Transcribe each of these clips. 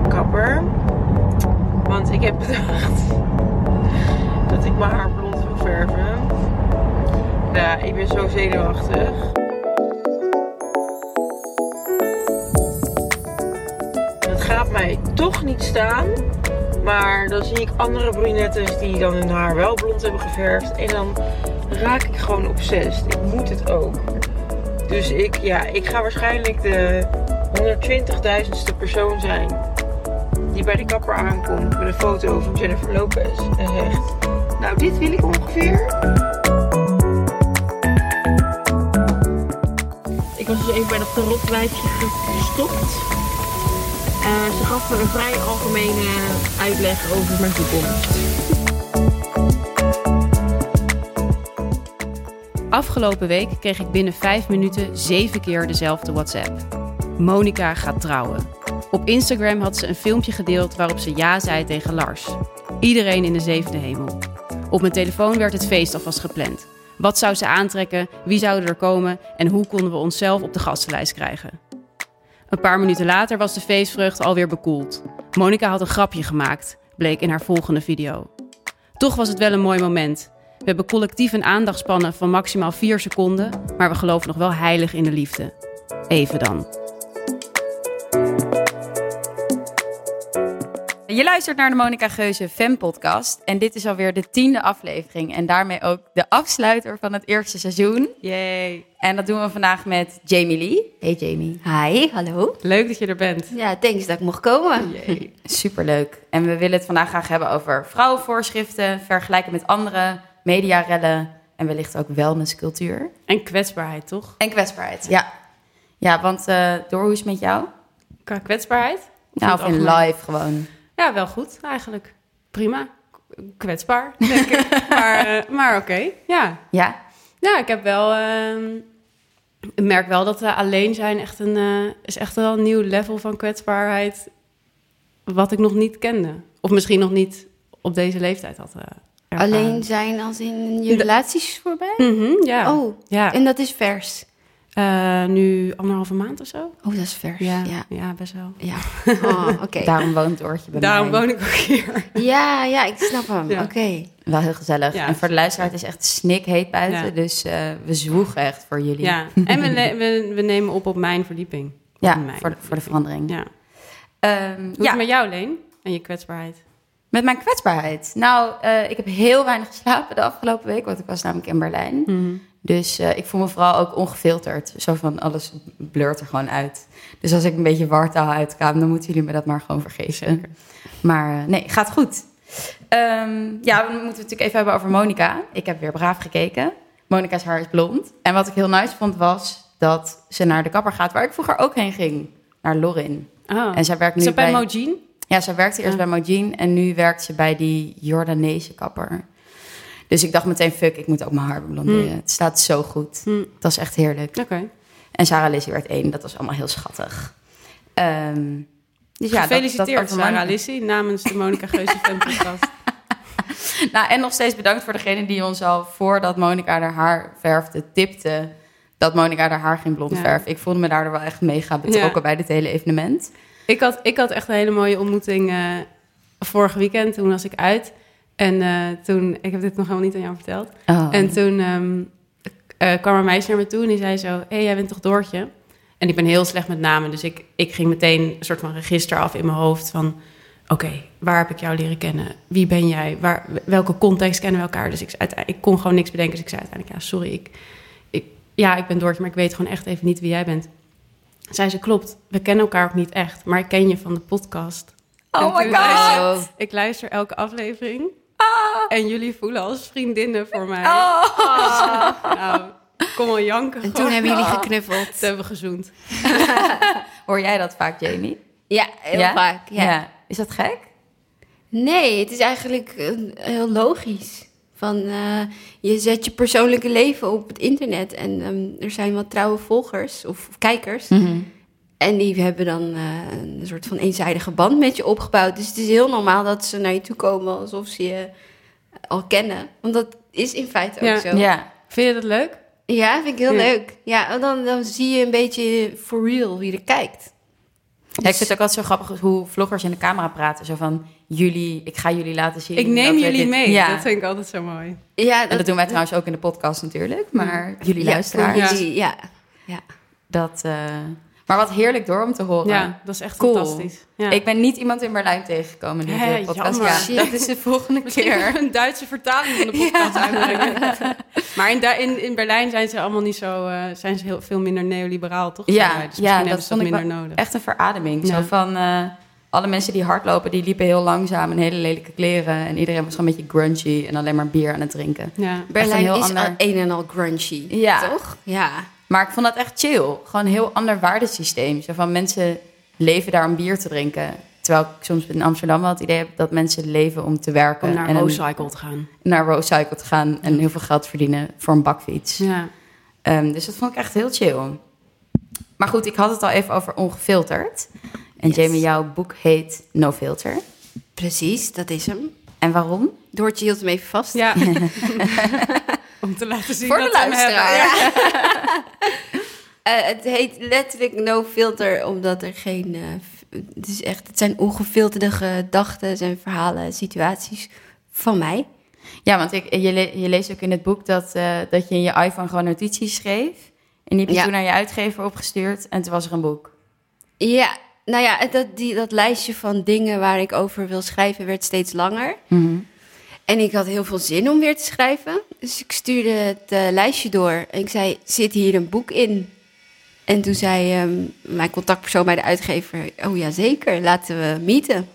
kapper. Want ik heb bedacht dat ik mijn haar blond wil verven. Ja, ik ben zo zenuwachtig. Het gaat mij toch niet staan. Maar dan zie ik andere brunettes die dan hun haar wel blond hebben geverfd. En dan raak ik gewoon obsessed. Ik moet het ook. Dus ik, ja, ik ga waarschijnlijk de 120.000ste persoon zijn die bij de kapper aankomt met een foto van Jennifer Lopez en zegt: Nou, dit wil ik ongeveer. Ik was dus even bij dat tarotwijfje gestopt. Uh, ze gaf me een vrij algemene uitleg over mijn toekomst. Afgelopen week kreeg ik binnen vijf minuten zeven keer dezelfde WhatsApp. Monica gaat trouwen. Op Instagram had ze een filmpje gedeeld waarop ze ja zei tegen Lars. Iedereen in de zevende hemel. Op mijn telefoon werd het feest alvast gepland. Wat zou ze aantrekken? Wie zouden er komen? En hoe konden we onszelf op de gastenlijst krijgen? Een paar minuten later was de feestvreugde alweer bekoeld. Monica had een grapje gemaakt, bleek in haar volgende video. Toch was het wel een mooi moment. We hebben collectief een aandachtspannen van maximaal 4 seconden, maar we geloven nog wel heilig in de liefde. Even dan. Je luistert naar de Monica Geuze Fem podcast en dit is alweer de tiende aflevering en daarmee ook de afsluiter van het eerste seizoen. Yay. En dat doen we vandaag met Jamie Lee. Hey Jamie. Hi, hallo. Leuk dat je er bent. Ja, thanks dat ik mocht komen. Yay. Superleuk. En we willen het vandaag graag hebben over vrouwenvoorschriften, vergelijken met andere mediarellen en wellicht ook wellnesscultuur. En kwetsbaarheid, toch? En kwetsbaarheid, ja. Ja, want uh, door hoe is het met jou? Qua kwetsbaarheid? Of nou, of in live gewoon. Ja, wel goed eigenlijk. Prima. Kwetsbaar, denk ik. maar uh, maar oké, okay. ja. Ja? Ja, ik heb wel... Uh, ik merk wel dat uh, alleen zijn echt een, uh, is echt wel een nieuw level van kwetsbaarheid... wat ik nog niet kende. Of misschien nog niet op deze leeftijd had ervaren. Alleen zijn als in je relaties voorbij? Mm -hmm, ja. Oh, ja. en dat is vers? Uh, nu anderhalve maand of zo. Oh, dat is vers. Ja, ja. ja best wel. Ja. Oh, oké. Okay. Daarom woont Doortje bij Daarom mij. woon ik ook hier. Ja, ja, ik snap hem. Ja. Oké. Okay. Wel heel gezellig. Ja, en voor de luisteraar, het is echt snikheet buiten. Ja. Dus uh, we zwoegen echt voor jullie. Ja, en we, we, we, nemen op op mijn verdieping. Ja, mijn voor, de, voor de verandering. Ja. Um, Hoe is het met jou, Leen? En je kwetsbaarheid? Met mijn kwetsbaarheid? Nou, uh, ik heb heel weinig geslapen de afgelopen week. Want ik was namelijk in Berlijn. Mm -hmm. Dus uh, ik voel me vooral ook ongefilterd. Zo van alles blurt er gewoon uit. Dus als ik een beetje wartaal uitkwam, dan moeten jullie me dat maar gewoon vergeven. Zeker. Maar uh, nee, gaat goed. Um, ja, we moeten het natuurlijk even hebben over Monica. Ik heb weer braaf gekeken. Monica's haar is blond. En wat ik heel nice vond was dat ze naar de kapper gaat, waar ik vroeger ook heen ging. Naar Lorin. Oh. En zij werkt nu is dat bij, bij Mojin? Ja, zij werkte eerst Ja. bij Mojin en nu werkt ze bij die Jordaanese kapper. Dus ik dacht meteen, fuck, ik moet ook mijn haar blonderen. Hmm. Het staat zo goed. Hm. Dat is echt heerlijk. Oké. En Sarah Lizzie werd één. Dat was allemaal heel schattig. Um, dus ja, Gefeliciteerd, dat, dat Sarah. Lissy, namens de Monica Geuze podcast. Nou, en nog steeds bedankt voor degene die ons al voordat Monica haar haar verfde, tipte dat Monica haar haar geen blond Ja. verf. Ik voelde me daardoor wel echt mega betrokken Ja. bij dit hele evenement. Ik had, ik had echt een hele mooie ontmoeting uh, vorig weekend. Toen was ik uit. En uh, toen, ik heb dit nog helemaal niet aan jou verteld. Oh. En toen um, uh, kwam een meisje naar me toe en die zei zo... Hé, hey, jij bent toch Doortje? En ik ben heel slecht met namen. Dus ik, ik ging meteen een soort van register af in mijn hoofd van... Oké, okay, waar heb ik jou leren kennen? Wie ben jij? Waar, welke context kennen we elkaar? Dus ik, ik kon gewoon niks bedenken. Dus ik zei uiteindelijk, ja, sorry. Ik, ik, ja, ik ben Doortje, maar ik weet gewoon echt even niet wie jij bent. Zei ze, klopt, we kennen elkaar ook niet echt. Maar ik ken je van de podcast. Oh my god! Luister, ik luister elke aflevering. Ah. En jullie voelen als vriendinnen voor mij. Oh. Nou, kom al janken. En toen hebben jullie geknuffeld. Toen hebben we gezoend. Hoor jij dat vaak, Jamie? Ja, heel ja? vaak. Ja. ja. Is dat gek? Nee, het is eigenlijk uh, heel logisch. Van, uh, je zet je persoonlijke leven op het internet en um, er zijn wat trouwe volgers of, of kijkers. Mm -hmm. En die hebben dan uh, een soort van eenzijdige band met je opgebouwd. Dus het is heel normaal dat ze naar je toe komen alsof ze je al kennen. Want dat is in feite ook ja. zo. Ja. Vind je dat leuk? Ja, vind ik heel ja. leuk. Ja, dan, dan zie je een beetje for real wie er kijkt. Ja, ik vind het ook altijd zo grappig hoe vloggers in de camera praten. Zo van, jullie, ik ga jullie laten zien. Ik neem dat jullie dit- mee. Ja, Dat vind ik altijd zo mooi. Ja, en dat doen wij trouwens ook in de podcast natuurlijk. Maar jullie ja, luisteraars, jullie, ja. ja. dat... eh, maar wat heerlijk door om te horen. Ja, dat is echt Cool. fantastisch. Ja. Ik ben niet iemand in Berlijn tegengekomen in de podcast. jammer. Ja, Shit. dat is de volgende keer. een Duitse vertaling van de podcast uitbrengen. Maar in, in, in Berlijn zijn ze allemaal niet zo... eh, zijn ze heel veel minder neoliberaal, toch? Ja. Dus ja, misschien dat hebben ze vond ik minder nodig. Echt een verademing. Ja. Zo van... eh, alle mensen die hardlopen, die liepen heel langzaam en hele lelijke kleren. En iedereen was gewoon een beetje grungy en alleen maar bier aan het drinken. Ja. Berlijn heel is ander- al een en al grungy, Ja. toch? Ja. Maar ik vond dat echt chill. Gewoon een heel ander waardesysteem. Zo van mensen leven daar om bier te drinken. Terwijl ik soms in Amsterdam wel het idee heb dat mensen leven om te werken. Om naar en Recycle te gaan. naar Roadcycle te gaan en heel veel geld verdienen voor een bakfiets. Ja. Ehm, dus dat vond ik echt heel chill. Maar goed, ik had het al even over ongefilterd. En Yes. Jamie, jouw boek heet No Filter. Precies, dat is hem. En waarom? Doortje hield hem even vast. Ja. Om te laten zien Voor dat de luisteraar. Eh, het heet letterlijk no filter, omdat er geen... eh, het, is echt, het zijn ongefilterde gedachten en verhalen, situaties van mij. Ja, want ik, je, le- je leest ook in het boek dat, eh, dat je in je iPhone gewoon notities schreef. En die heb je Ja. toen naar je uitgever opgestuurd en toen was er een boek. Ja, nou ja, dat, die, dat lijstje van dingen waar ik over wil schrijven werd steeds langer. En ik had heel veel zin om weer te schrijven. Dus ik stuurde het eh, lijstje door. En ik zei, zit hier een boek in? En toen zei ehm, mijn contactpersoon bij de uitgever... oh ja, zeker, laten we meeten.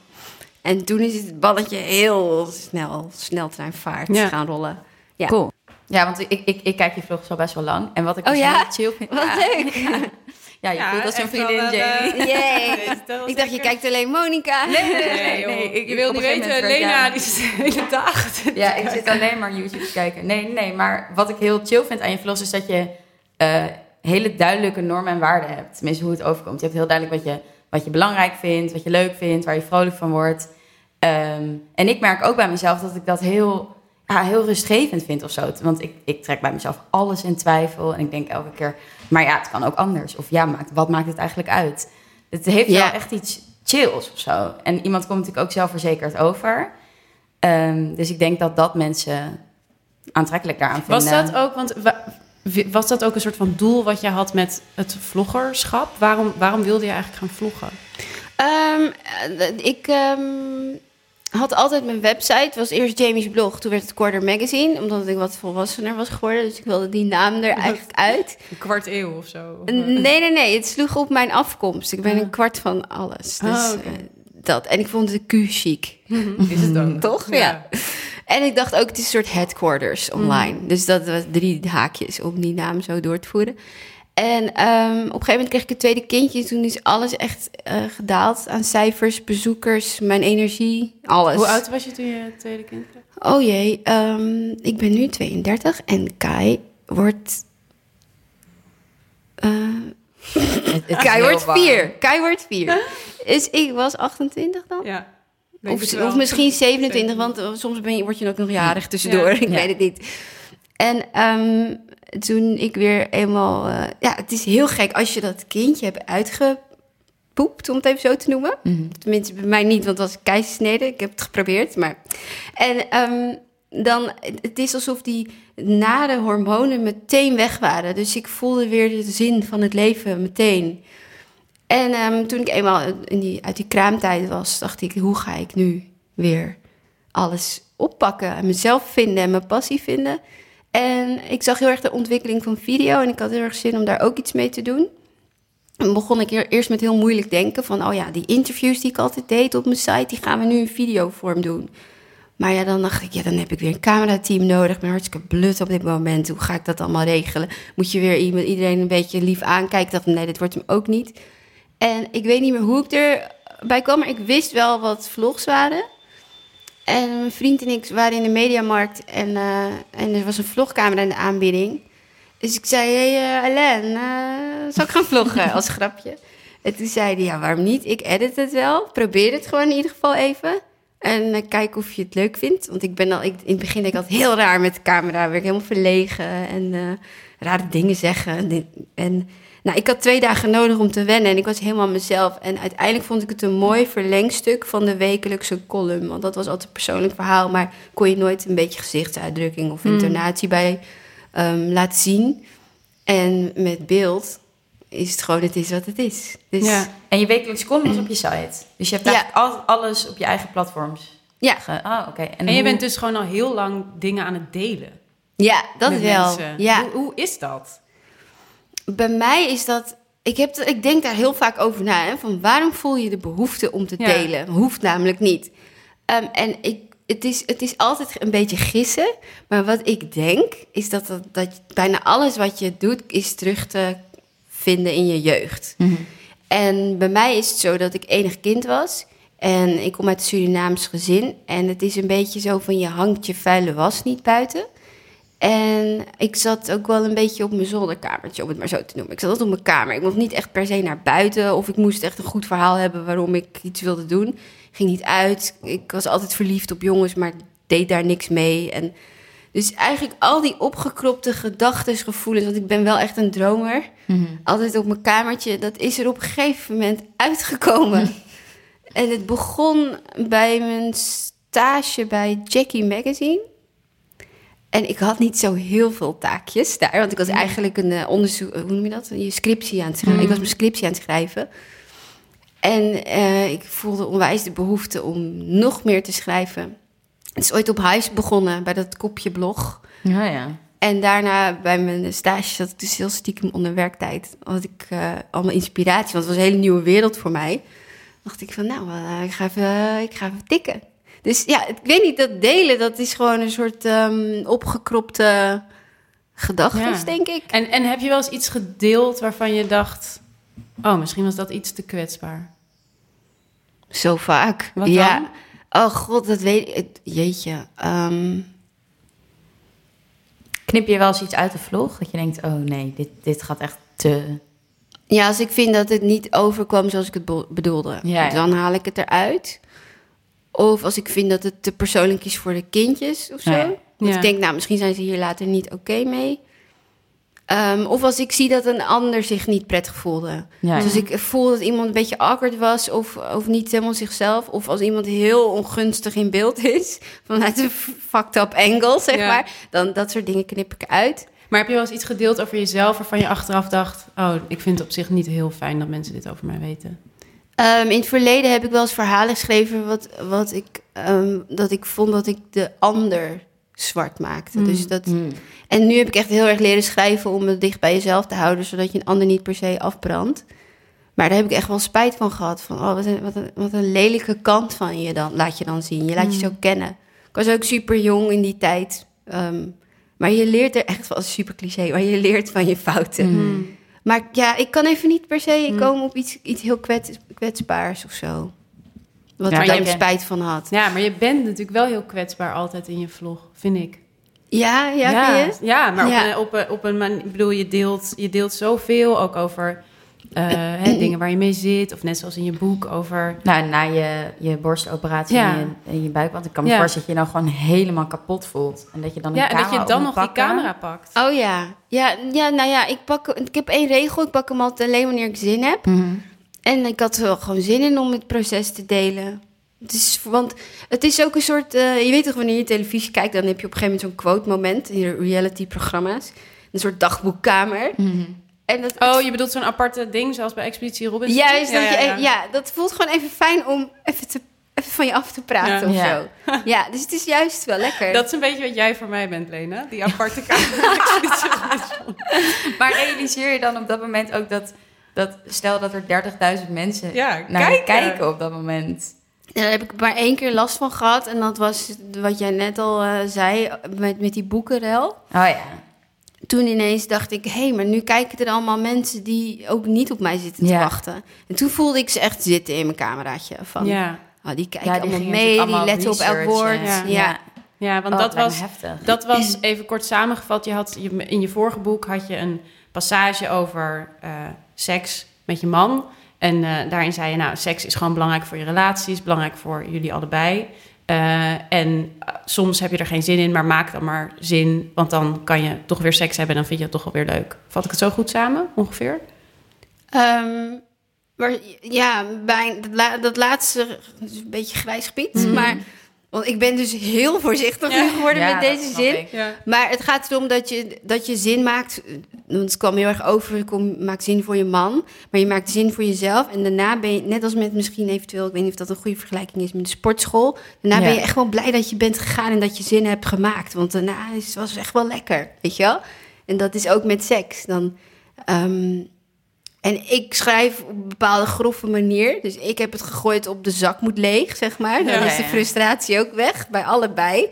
En toen is het balletje heel snel, sneltreinvaart Ja. gaan rollen. Ja. Cool. Ja, want ik, ik, ik kijk je vlogs al best wel lang. En wat ik Oh dus ja? heel chill vind... Wat ja, leuk. Ja, je voelt als een vriendin, eh, Jamie. Ik dacht, je kijkt alleen Monica. Nee, Nee, joh. nee, ik- je wil niet weten, Lena ja. die is de hele dag. Ja, ik zit alleen maar YouTube te kijken. Nee, nee, maar wat ik heel chill vind aan je vlogs is dat je eh, hele duidelijke normen en waarden hebt. Tenminste, hoe het overkomt. Je hebt heel duidelijk wat je, wat je belangrijk vindt, wat je leuk vindt, waar je vrolijk van wordt. Ehm, en ik merk ook bij mezelf dat ik dat heel, ja, heel rustgevend vind of zo. Want ik, ik trek bij mezelf alles in twijfel en ik denk elke keer, maar ja, het kan ook anders. Of ja, maakt, wat maakt het eigenlijk uit? Het heeft Ja. wel echt iets chills of zo. En iemand komt natuurlijk ook zelfverzekerd over. Ehm, dus ik denk dat dat mensen aantrekkelijk daaraan vinden. Was dat ook, want was dat ook een soort van doel wat je had met het vloggerschap? Waarom, waarom wilde je eigenlijk gaan vloggen? Ehm, eh, ik ehm, had altijd mijn website. Het was eerst Jamie's blog. Toen werd het Quarter Magazine. Omdat ik wat volwassener was geworden. Dus ik wilde die naam er eigenlijk uit. Een kwart eeuw of zo? Nee, nee, nee. Het sloeg op mijn afkomst. Ik ben een kwart van alles. Dus Ah, eh, dat. En ik vond de Q chic. Is het ook? Toch? Ja. En ik dacht ook, het is een soort headquarters online. Mhm. Dus dat was drie haakjes om die naam zo door te voeren. En ehm, op een gegeven moment kreeg ik een tweede kindje. Toen is alles echt eh, gedaald aan cijfers, bezoekers, mijn energie, alles. Hoe oud was je toen je het tweede kind kreeg? Oh jee, ehm, ik ben nu 32 en Kai wordt... eh, Het- het is Kai wordt warm. 4. Kai wordt 4. Dus ik was 28 dan? Ja. Of, het misschien 27, want eh, soms ben je, word je ook nog jarig tussendoor. Ja. Ik Ja. weet het niet. En ehm, toen ik weer eenmaal... eh, ja, het is heel gek als je dat kindje hebt uitgepoept, om het even zo te noemen. Mhm. Tenminste, bij mij niet, want het was keizersnede. Ik heb het geprobeerd, maar... En ehm, dan, het is alsof die nare hormonen meteen weg waren. Dus ik voelde weer de zin van het leven meteen. En ehm, toen ik eenmaal in die, uit die kraamtijd was, dacht ik, hoe ga ik nu weer alles oppakken en mezelf vinden en mijn passie vinden? En ik zag heel erg de ontwikkeling van video en ik had heel erg zin om daar ook iets mee te doen. En begon ik eer- eerst met heel moeilijk denken van, oh ja, die interviews die ik altijd deed op mijn site, die gaan we nu in videovorm doen. Maar ja, dan dacht ik, ja, dan heb ik weer een camerateam nodig. Ik ben hartstikke blut op dit moment. Hoe ga ik dat allemaal regelen? Moet je weer iedereen een beetje lief aankijken? Ik nee, dit wordt hem ook niet. En ik weet niet meer hoe ik erbij kwam, maar ik wist wel wat vlogs waren. En mijn vriend en ik waren in de mediamarkt en, eh, en er was een vlogcamera in de aanbieding. Dus ik zei, hé hey, eh, Alain, eh, zal ik gaan vloggen als grapje? En toen zei hij, ja, waarom niet? Ik edit het wel. Probeer het gewoon in ieder geval even. En kijk of je het leuk vindt. Want ik ben al, ik, in het begin deed ik altijd heel raar met de camera. Werd ik helemaal verlegen en rare dingen zeggen. En, en nou, ik had twee dagen nodig om te wennen en ik was helemaal mezelf. En uiteindelijk vond ik het een mooi verlengstuk van de wekelijkse column. Want dat was altijd een persoonlijk verhaal, maar kon je nooit een beetje gezichtsuitdrukking of Mm. intonatie bij ehm, laten zien. En met beeld is het gewoon, het is wat het is. Dus Ja. En je wekelijks column was op je site. Dus je hebt Ja. al, alles op je eigen platforms. ja, Ge- ah, oké. En je hoe- bent dus gewoon al heel lang dingen aan het delen. ja, dat met wel. mensen. Ja. Hoe, hoe is dat? Bij mij is dat. Ik, heb, ik denk daar heel vaak over na. Hè, van waarom voel je de behoefte om te Ja. delen? Hoeft namelijk niet. Ehm, en ik, het, is, het is altijd een beetje gissen. Maar wat ik denk, is dat, dat, dat bijna alles wat je doet, is terug te vinden in je jeugd. Mhm. En bij mij is het zo dat ik enig kind was. En ik kom uit een Surinaams gezin. En het is een beetje zo van je hangt je vuile was niet buiten. En ik zat ook wel een beetje op mijn zolderkamertje, om het maar zo te noemen. Ik zat altijd op mijn kamer. Ik mocht niet echt per se naar buiten. Of ik moest echt een goed verhaal hebben waarom ik iets wilde doen. Ik ging niet uit. Ik was altijd verliefd op jongens, maar deed daar niks mee. En dus eigenlijk al die opgekropte gedachten, gevoelens... want ik ben wel echt een dromer. Mhm. Altijd op mijn kamertje. Dat is er op een gegeven moment uitgekomen. en het begon bij mijn stage bij Jackie Magazine. En ik had niet zo heel veel taakjes daar. Want ik was eigenlijk een eh, onderzoek... Hoe noem je dat? Je scriptie aan het schrijven. Ik was mijn scriptie aan het schrijven. En eh, ik voelde onwijs de behoefte om nog meer te schrijven. Het is ooit op huis begonnen, bij dat kopje blog. Ja, ja. En daarna bij mijn stage zat ik dus heel stiekem onder werktijd. Had ik eh, allemaal inspiratie, want het was een hele nieuwe wereld voor mij. dacht ik van, nou, eh, ik, ga even, eh, ik ga even tikken. Dus ja, ik weet niet, dat delen, dat is gewoon een soort ehm, opgekropte gedachtes, Ja. denk ik. En, en heb je wel eens iets gedeeld waarvan je dacht... Oh, misschien was dat iets te kwetsbaar. Zo vaak. Wat ja. Oh god, dat weet ik. Jeetje. ehm, Knip je wel eens iets uit de vlog? Dat je denkt, oh nee, dit, dit gaat echt te... Ja, als ik vind dat het niet overkwam zoals ik het be- bedoelde, Ja, ja. dan haal ik het eruit. Of als ik vind dat het te persoonlijk is voor de kindjes of zo. Ja, Ja. ik denk, nou, misschien zijn ze hier later niet oké mee. Ehm, of als ik zie dat een ander zich niet prettig voelde. Ja, Dus als ik voel dat iemand een beetje awkward was of, of niet helemaal zichzelf. Of als iemand heel ongunstig in beeld is, vanuit een fucked up angle, zeg maar. Dan dat soort dingen knip ik uit. Maar heb je wel eens iets gedeeld over jezelf waarvan je achteraf dacht... Oh, ik vind het op zich niet heel fijn dat mensen dit over mij weten. Ehm, in het verleden heb ik wel eens verhalen geschreven wat, wat ik, ehm, dat ik vond dat ik de ander zwart maakte. Mm. Dus dat, Mm. en nu heb ik echt heel erg leren schrijven om het dicht bij jezelf te houden, zodat je een ander niet per se afbrandt. Maar daar heb ik echt wel spijt van gehad. Van, oh, wat, een, wat, een, wat een lelijke kant van je dan, laat je dan zien. Je laat je zo kennen. Ik was ook super jong in die tijd. ehm, maar je leert er echt wel, super cliché, maar je leert van je fouten. Maar ja, ik kan even niet per se Mm. komen op iets, iets heel kwets, kwetsbaars of zo. Wat Ja, ik daar spijt van had. Ja, maar je bent natuurlijk wel heel kwetsbaar altijd in je vlog, vind ik. Ja, ja, ja, je? ja, maar Ja. Op, een, op, een, op een manier... Ik bedoel, je deelt, je deelt zoveel ook over eh, hè, dingen waar je mee zit. Of net zoals in je boek over... Nou, na je, je borstoperatie Ja. en, je, en je buik. Want ik kan me Ja. voorstellen dat je je nou gewoon helemaal kapot voelt. En dat je dan een Ja, en dat camera je dan nog die camera pakt. Oh ja. ja. Ja, nou ja, ik, pak, ik heb één regel. Ik pak hem altijd alleen wanneer ik zin heb. Mhm. En ik had er wel gewoon zin in om het proces te delen. Het is, want het is ook een soort... eh, je weet toch, wanneer je televisie kijkt... dan heb je op een gegeven moment zo'n quote moment... in de reality-programma's. Een soort dagboekkamer. Mhm. En dat, Oh, je bedoelt zo'n aparte ding zoals bij Expeditie Robinson? Juist, dat ja, je, ja, ja, ja, dat voelt gewoon even fijn om even, te, even van je af te praten Ja. of Ja. zo. Ja, dus het is juist wel lekker. Dat is een beetje wat jij voor mij bent, Lena. Die aparte kamer. Expeditie Robinson. Maar realiseer je dan op dat moment ook dat... dat stel dat er 30.000 mensen Ja, naar kijken op dat moment. Daar heb ik maar één keer last van gehad. En dat was wat jij net al eh, zei met, met die boekenrel. Oh ja. Toen ineens dacht ik, hé, hey, maar nu kijken er allemaal mensen die ook niet op mij zitten te Ja. wachten. En toen voelde ik ze echt zitten in mijn cameraatje. Van, Ja. oh, die kijken Ja, die allemaal mee, die letten op elk woord. Ja. Ja. ja, want Oh, dat, was, heftig. dat was, even kort samengevat, je had, je, in je vorige boek had je een passage over eh, seks met je man. En eh, daarin zei je, nou, seks is gewoon belangrijk voor je relatie, is belangrijk voor jullie allebei. Eh, en eh, soms heb je er geen zin in, maar maak dan maar zin, want dan kan je toch weer seks hebben en dan vind je het toch wel weer leuk. Vat ik het zo goed samen, ongeveer? Ehm, maar ja, bij dat laatste is een beetje grijs gebied. Mhm. Maar want ik ben dus heel voorzichtig nu geworden Ja, met deze zin. Maar het gaat erom dat je, dat je zin maakt. Want het kwam heel erg over. Je kom- maakt zin voor je man. Maar je maakt zin voor jezelf. En daarna ben je, net als met misschien eventueel. Ik weet niet of dat een goede vergelijking is met de sportschool. Daarna Ja. ben je echt wel blij dat je bent gegaan en dat je zin hebt gemaakt. Want daarna is, was het echt wel lekker. Weet je wel? En dat is ook met seks. Dan. ehm, en ik schrijf op een bepaalde grove manier. Dus ik heb het gegooid op de zak moet leeg, zeg maar. Dan Ja, is de frustratie ook weg, bij allebei.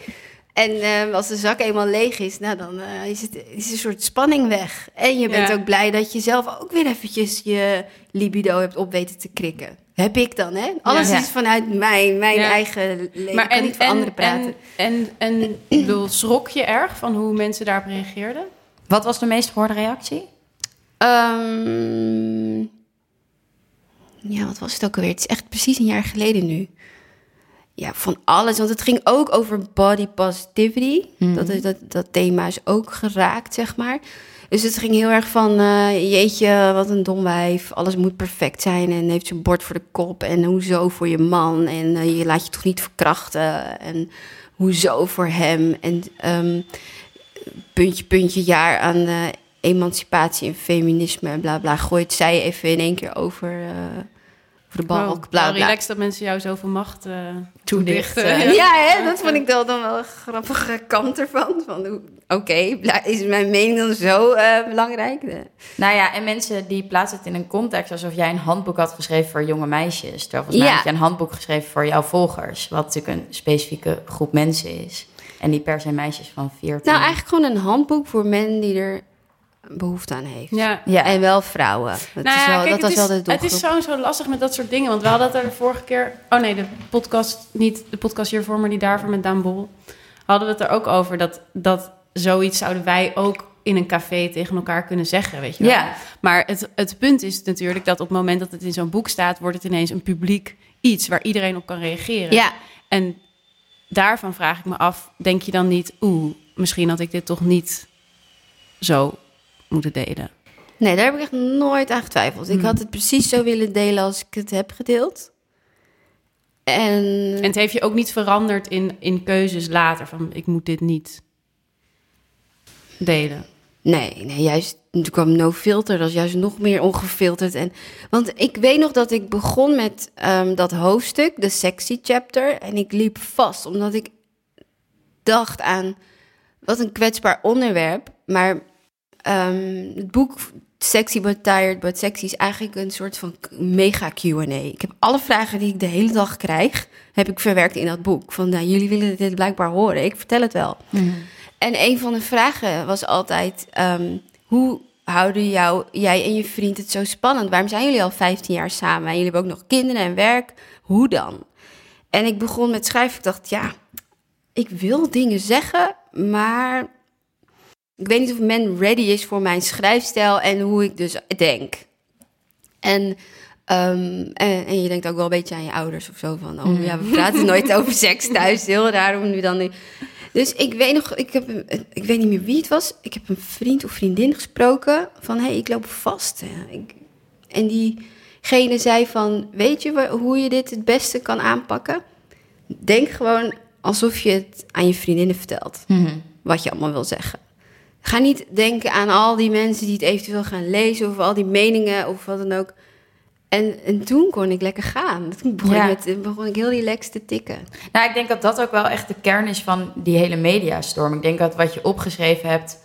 En eh, als de zak eenmaal leeg is, nou, dan eh, is, het, is een soort spanning weg. En je bent Ja. ook blij dat je zelf ook weer eventjes je libido hebt op weten te krikken. Heb ik dan, hè? Alles Ja. is vanuit mij, mijn Ja. eigen leven. ik kan niet voor anderen praten. En, en, en ik bedoel, schrok je erg van hoe mensen daarop reageerden? Wat was de meest gehoorde reactie? Ehm, ja, wat was het ook alweer? Het is echt precies een jaar geleden nu. Ja, van alles. Want het ging ook over body positivity. dat, is, dat, dat thema is ook geraakt, zeg maar. Dus het ging heel erg van... eh, jeetje, wat een dom wijf. Alles moet perfect zijn. En heeft zijn bord voor de kop. En hoezo voor je man. En eh, je laat je toch niet verkrachten. En hoezo voor hem. En ehm, puntje, puntje, jaar aan eh, emancipatie en feminisme en bla bla. Gooit zij even in één keer over, eh, over de balk. Wow, bla bla. relaxed dat mensen jou zoveel macht Toedichten. toedichten. Ja, hè, dat vond ik dan, dan wel een grappige kant ervan. Van, hoe- Oké, is mijn mening dan zo eh, belangrijk? Nou ja, en mensen die plaatsen het in een context alsof jij een handboek had geschreven voor jonge meisjes. Terwijl volgens mij Ja. had je een handboek geschreven voor jouw volgers. Wat natuurlijk een specifieke groep mensen is. En niet per se meisjes van 14. Nou, eigenlijk gewoon een handboek voor men die er behoefte aan heeft. Ja. Ja. En wel vrouwen. Dat, Nou is wel, kijk, dat was het wel is, de Het doelgroep. is zo, zo lastig met dat soort dingen. Want we hadden het er de vorige keer... Oh nee, de podcast, niet de podcast hiervoor, maar die daarvoor met Daan Bol. Hadden we het er ook over dat, dat zoiets zouden wij ook in een café tegen elkaar kunnen zeggen, weet je wel. Ja. Maar het, het punt is natuurlijk dat op het moment dat het in zo'n boek staat... wordt het ineens een publiek iets waar iedereen op kan reageren. Ja, En daarvan vraag ik me af, denk je dan niet... oeh, misschien had ik dit toch niet zo moeten delen? nee, daar heb ik echt nooit aan getwijfeld. Ik had het precies zo willen delen als ik het heb gedeeld. En, En het heeft je ook niet veranderd in, in keuzes later van ik moet dit niet delen. Nee, nee, juist. Toen kwam no filter, dat is juist nog meer ongefilterd. En, want ik weet nog dat ik begon met ehm, dat hoofdstuk, de sexy chapter. En ik liep vast, omdat ik dacht aan wat een kwetsbaar onderwerp. Maar ehm, het boek Sexy but Tired but Sexy is eigenlijk een soort van mega Q&A. Ik heb alle vragen die ik de hele dag krijg, heb ik verwerkt in dat boek. Van, nou, jullie willen dit blijkbaar horen, ik vertel het wel. En een van de vragen was altijd: ehm, hoe houden jou, jij en je vriend het zo spannend? Waarom zijn jullie al 15 jaar samen? En jullie hebben ook nog kinderen en werk. Hoe dan? En ik begon met schrijven. Ik dacht, ja, ik wil dingen zeggen, maar ik weet niet of men ready is voor mijn schrijfstijl en hoe ik dus denk. En, ehm, en, en je denkt ook wel een beetje aan je ouders of zo. Van, oh ja, we praten nooit over seks thuis. Heel raar om nu dan... nu- Dus ik weet nog, ik, heb, ik weet niet meer wie het was. Ik heb een vriend of vriendin gesproken van, hé, hey, ik loop vast. Ik, en diegene zei van, weet je hoe je dit het beste kan aanpakken? Denk gewoon alsof je het aan je vriendinnen vertelt. Wat je allemaal wil zeggen. Ga niet denken aan al die mensen die het eventueel gaan lezen... of al die meningen of wat dan ook. En, en toen kon ik lekker gaan. Toen begon, Ja. ik, met, begon ik heel relaxed te tikken. Nou, ik denk dat dat ook wel echt de kern is van die hele mediastorm. Ik denk dat wat je opgeschreven hebt,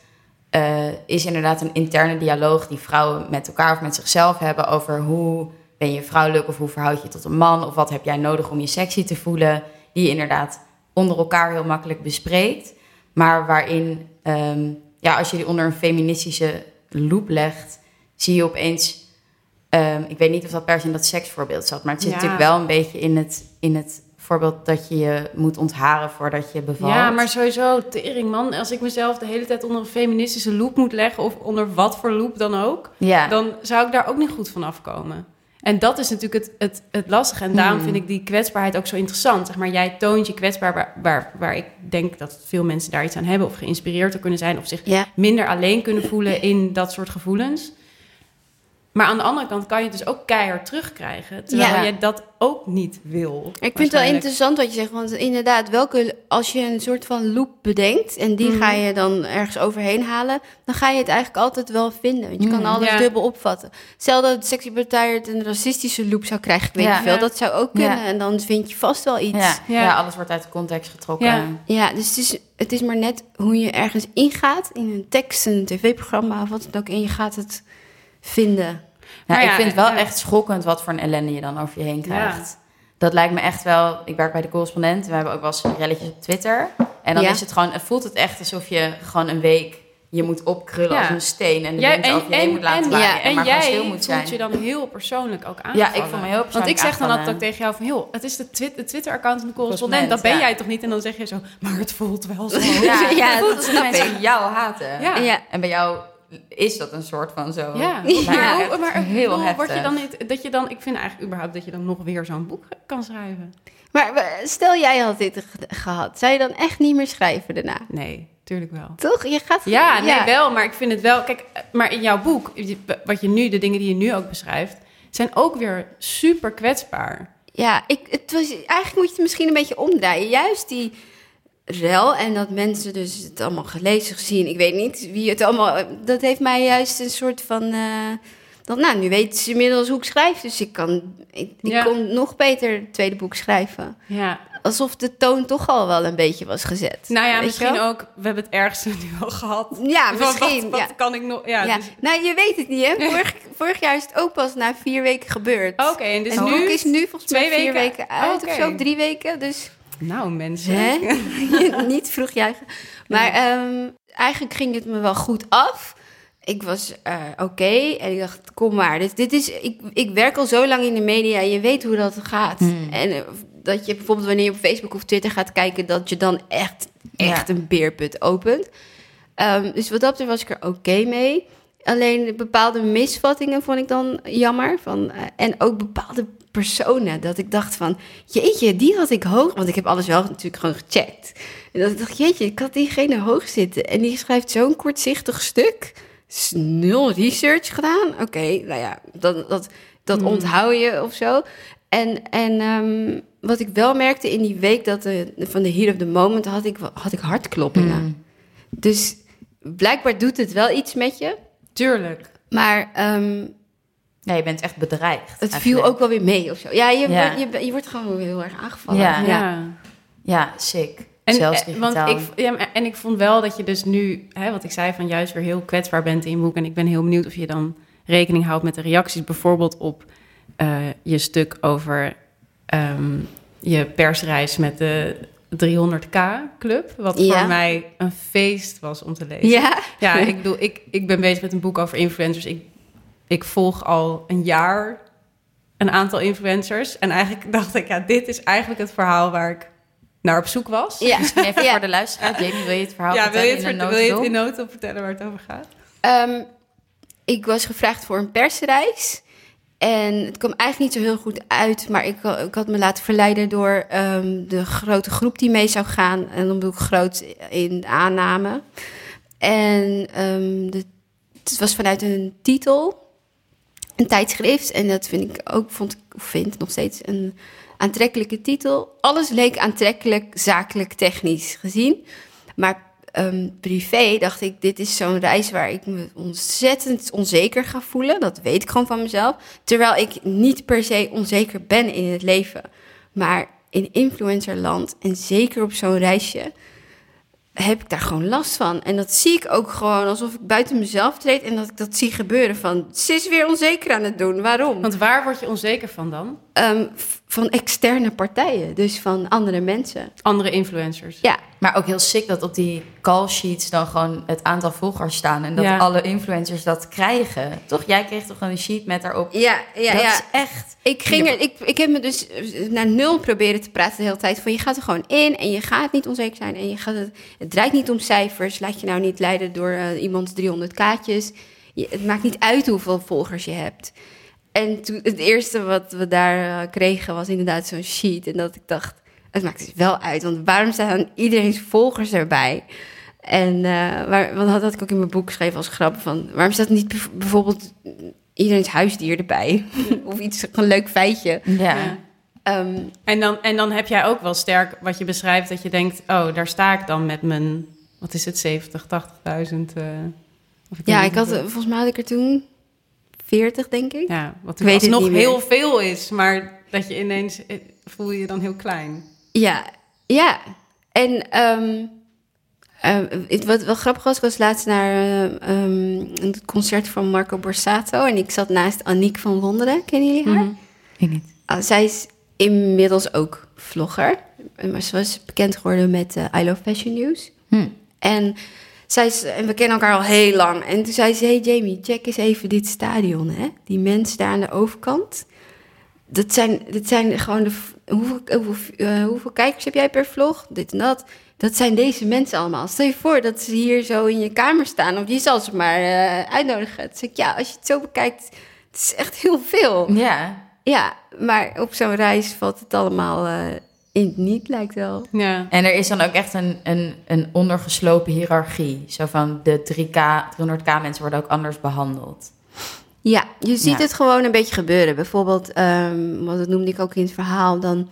eh, is inderdaad een interne dialoog die vrouwen met elkaar of met zichzelf hebben over hoe ben je vrouwelijk of hoe verhoud je je tot een man of wat heb jij nodig om je sexy te voelen. Die je inderdaad onder elkaar heel makkelijk bespreekt. Maar waarin, ehm, ja, als je die onder een feministische loep legt, zie je opeens Ehm, ik weet niet of dat per se in dat seksvoorbeeld zat, maar het zit Ja. natuurlijk wel een beetje in het, in het voorbeeld dat je je moet ontharen voordat je bevalt. Ja, maar sowieso, tering man. Als ik mezelf de hele tijd onder een feministische loop moet leggen... of onder wat voor loop dan ook... ja. dan zou ik daar ook niet goed van afkomen. En dat is natuurlijk het, het, het lastige. En daarom Hmm. vind ik die kwetsbaarheid ook zo interessant. Zeg maar, jij toont je kwetsbaar waar, waar, waar ik denk dat veel mensen daar iets aan hebben... of geïnspireerd door kunnen zijn... of zich Ja. minder alleen kunnen voelen in dat soort gevoelens. Maar aan de andere kant kan je het dus ook keihard terugkrijgen. Terwijl Ja. je dat ook niet wil. Ik vind het wel interessant wat je zegt, want inderdaad, welke, als je een soort van loop bedenkt en die Mhm. ga je dan ergens overheen halen, dan ga je het eigenlijk altijd wel vinden. Want je kan Mhm. alles Ja. dubbel opvatten. Stel dat het Sexy Betired een racistische loop zou krijgen, ik weet Ja. niet veel, Ja. dat zou ook kunnen. Ja. En dan vind je vast wel iets. Ja, Ja. ja. alles wordt uit de context getrokken. Ja. Ja, dus het is, het is maar net hoe je ergens ingaat in een tekst, een tv-programma of wat dan ook, en je gaat het vinden. Nou, Maar ik ja, vind het wel ja. echt schokkend wat voor een ellende je dan over je heen krijgt. Dat lijkt me echt wel... Ik werk bij de correspondent. We hebben ook wel eens relletjes op Twitter. En dan Ja. is het gewoon... Het voelt het echt alsof je gewoon een week je moet opkrullen Ja. als een steen. En de Jij, wind en, over je heen en, moet laten en, ja, en, en maar gewoon jij stil moet voelt zijn. je dan heel persoonlijk ook aan. Ja, ik voel me heel Want persoonlijk ik zeg dan altijd ook tegen jou van... joh, het is de, twit- de Twitter-account van de correspondent. Dat ben ja. jij toch niet? En dan zeg je zo... maar het voelt wel zo. Ja, Ja, het voelt dat alsof snap mensen ik. jou haten. Ja. Ja. En bij jou is dat een soort van zo. Ja, Ja. maar, echt hoe- maar heel heel word je heftig. dan niet dat je dan ik vind eigenlijk überhaupt dat je dan nog weer zo'n boek kan schrijven. Maar stel jij had dit ge- gehad, zou je dan echt niet meer schrijven daarna? Nee, tuurlijk wel. Toch? Je gaat Ja, nee, wel, maar ik vind het wel. Kijk, maar in jouw boek, wat je nu, de dingen die je nu ook beschrijft, zijn ook weer super kwetsbaar. Ja, ik, het was, eigenlijk moet je het misschien een beetje omdraaien. Juist die rel en dat mensen dus het allemaal gelezen, gezien, ik weet niet wie het allemaal... Dat heeft mij juist een soort van... eh dat, nou, nu weten ze inmiddels hoe ik schrijf, dus ik kan... Ik, ik Ja. kon nog beter het tweede boek schrijven. Ja. Alsof de toon toch al wel een beetje was gezet. Nou ja, Weet misschien ook. We hebben het ergste nu al gehad. Ja, misschien. Wat, wat ja. kan ik nog? Ja. Ja, dus- nou, je weet het niet, hè? Vorig, vorig jaar is het ook pas na vier weken gebeurd. Oké, en dus en nu boek is nu volgens mij twee vier weken- weken uit of zo, drie weken. Dus Nou, mensen. hè? niet vroeg juichen. Maar ehm, eigenlijk ging het me wel goed af. Ik was eh, oké en ik dacht, kom maar. Dit, dit is, ik, ik werk al zo lang in de media, je weet hoe dat gaat. Hmm. En eh, dat je bijvoorbeeld wanneer je op Facebook of Twitter gaat kijken... dat je dan echt, echt een beerput opent. Ehm, dus wat dat betreft was ik er oké mee. Alleen bepaalde misvattingen vond ik dan jammer. Van, eh, en ook bepaalde personen. Dat ik dacht van, jeetje, die had ik hoog... Want ik heb alles wel natuurlijk gewoon gecheckt. En dat ik dacht, jeetje, ik had diegene hoog zitten. En die schrijft zo'n kortzichtig stuk. Nul research gedaan. Oké, nou ja, dat, dat, dat Hmm. onthoud je of zo. En, en ehm, wat ik wel merkte in die week dat de, van de Heat of the Moment... had ik, had ik hartkloppingen. Mm. Dus blijkbaar doet het wel iets met je. Tuurlijk. Maar ehm, Nee, je bent echt bedreigd. het eigenlijk. viel ook wel weer mee of zo. Ja, je, Ja. Wordt, je, je wordt gewoon heel erg aangevallen. Ja. Ja. Ja, sick. En, Zelfs eh, want ik, ja, en ik vond wel dat je dus nu, hè, wat ik zei, van juist weer heel kwetsbaar bent in je boek. En ik ben heel benieuwd of je dan rekening houdt met de reacties, bijvoorbeeld op eh, je stuk over ehm, je persreis met de 300k-club. Wat Ja. voor mij een feest was om te lezen. Ja? Ja, ik bedoel, ik, ik ben bezig met een boek over influencers. Ik, ik volg al een jaar een aantal influencers. En eigenlijk dacht ik, ja, dit is eigenlijk het verhaal waar ik naar op zoek was. Ja. Even Ja. voor de luisteraar. Jamie, wil je het verhaal Ja, wil je het, vertellen in wil je het in noten vertellen waar het over gaat? Ehm, ik was gevraagd voor een persreis. En het kwam eigenlijk niet zo heel goed uit. Maar ik, ik had me laten verleiden door ehm, de grote groep die mee zou gaan. En dan bedoel ik groot in aanname. En ehm, het was vanuit een titel, een tijdschrift. En dat vind ik ook, vond ik, vind nog steeds een aantrekkelijke titel. Alles leek aantrekkelijk, zakelijk, technisch gezien. Maar ehm, privé dacht ik, dit is zo'n reis waar ik me ontzettend onzeker ga voelen. Dat weet ik gewoon van mezelf. Terwijl ik niet per se onzeker ben in het leven. Maar in influencerland en zeker op zo'n reisje heb ik daar gewoon last van. En dat zie ik ook gewoon alsof ik buiten mezelf treed en dat ik dat zie gebeuren. Van, ze is weer onzeker aan het doen. Waarom? Want waar word je onzeker van dan? Ehm, van externe partijen, dus van andere mensen. Andere influencers. Ja, Maar ook heel sick dat op die call sheets dan gewoon het aantal volgers staan. En dat Ja. alle influencers dat krijgen. Toch? Jij kreeg toch een sheet met daarop. ja, ja. dat ja. is echt... Ik, ging er, ik, ik heb me dus naar nul proberen te praten de hele tijd. Van je gaat er gewoon in en je gaat niet onzeker zijn. En je gaat het, het draait niet om cijfers. Laat je nou niet leiden door eh, iemands 300 kaartjes. Je, het maakt niet uit hoeveel volgers je hebt. En toen, het eerste wat we daar eh, kregen was inderdaad zo'n sheet. En dat ik dacht, het maakt dus wel uit. Want waarom staan iedereen's volgers erbij? En eh waar, want dat had ik ook in mijn boek geschreven als grap van... waarom staat niet bijv- bijvoorbeeld iedereen's huisdier erbij. of iets, een leuk feitje. Ja. Ehm, En dan, en dan heb jij ook wel sterk wat je beschrijft, dat je denkt, oh, daar sta ik dan met mijn, wat is het, 70, 80.000? eh, of ja, ik had, hoeveel. volgens mij had ik er toen 40, denk ik. Ja, wat Ik weet het nog heel veel is, maar dat je ineens eh, voel je je dan heel klein. Ja, ja. En het- wat wel grappig was, ik was laatst naar ehm, een concert van Marco Borsato. En ik zat naast Aniek van Wonderen. Kennen jullie haar? Ik niet. Ah, zij is inmiddels ook vlogger. Maar ze was bekend geworden met I Love Fashion News. Hm. En, is, en we kennen elkaar al heel lang. En toen zei ze, hey Jamie, check eens even dit stadion. Hè? Die mensen daar aan de overkant. Dat zijn, dat zijn gewoon de... v- Hoeveel, hoeveel, eh, hoeveel kijkers heb jij per vlog? Dit en dat. Dat zijn deze mensen allemaal. Stel je voor dat ze hier zo in je kamer staan. Of je zal ze maar eh, uitnodigen. Zei ik, ja, als je het zo bekijkt... Het is echt heel veel. Ja. Ja, maar op zo'n reis valt het allemaal eh, in het niet, lijkt wel. Ja. En er is dan ook echt een, een, een ondergeslopen hiërarchie. Zo van de 3K, 300K mensen worden ook anders behandeld. Ja, je ziet Ja. het gewoon een beetje gebeuren. Bijvoorbeeld, ehm want dat noemde ik ook in het verhaal, dan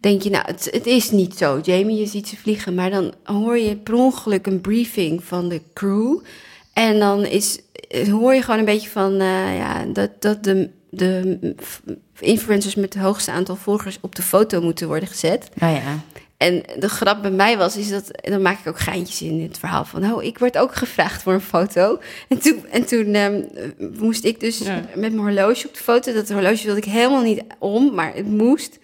denk je, nou, het, het is niet zo, Jamie, je ziet ze vliegen. Maar dan hoor je per ongeluk een briefing van de crew. En dan is, hoor je gewoon een beetje van, eh, ja, dat, dat de, de influencers met het hoogste aantal volgers op de foto moeten worden gezet. Nou ja. En de grap bij mij was, is dat, en dan maak ik ook geintjes in het verhaal van, oh, ik word ook gevraagd voor een foto. En toen, en toen ehm, moest ik dus Ja. met mijn horloge op de foto, dat horloge wilde ik helemaal niet om, maar het moest.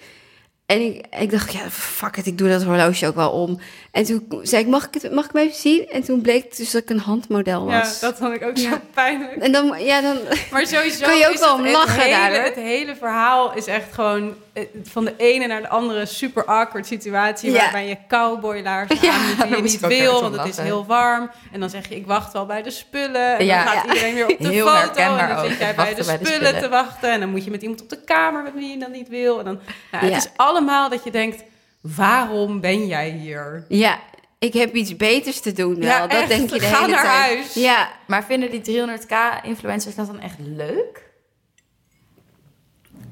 En ik, ik dacht, ja, fuck it, ik doe dat horloge ook wel om. En toen zei ik, mag ik, het, mag ik me even zien? En toen bleek het dus dat ik een handmodel ja, was. dat vond ik ook zo Ja. pijnlijk. En dan, ja, dan, Maar sowieso Kan je ook wel het, om lachen het hele, daar, hoor. Het hele verhaal is echt gewoon eh, van de ene naar de andere super awkward situatie... Ja. waarbij je cowboylaarzen Ja, aan die je niet wil, want het is heel warm. En dan zeg je, ik wacht wel bij de spullen. En Ja. dan gaat Ja. iedereen weer op de Heel foto. En dan zit jij het bij de, wachten bij de spullen te wachten. En dan moet je met iemand op de kamer met wie je dan niet wil. En dan, nou, Ja. Het is allemaal dat je denkt, waarom ben jij hier? ja, ik heb iets beters te doen wel. Ja, dat echt. denk je de Ga hele naar tijd. huis. Ja, Maar vinden die 300k-influencers dat dan echt leuk?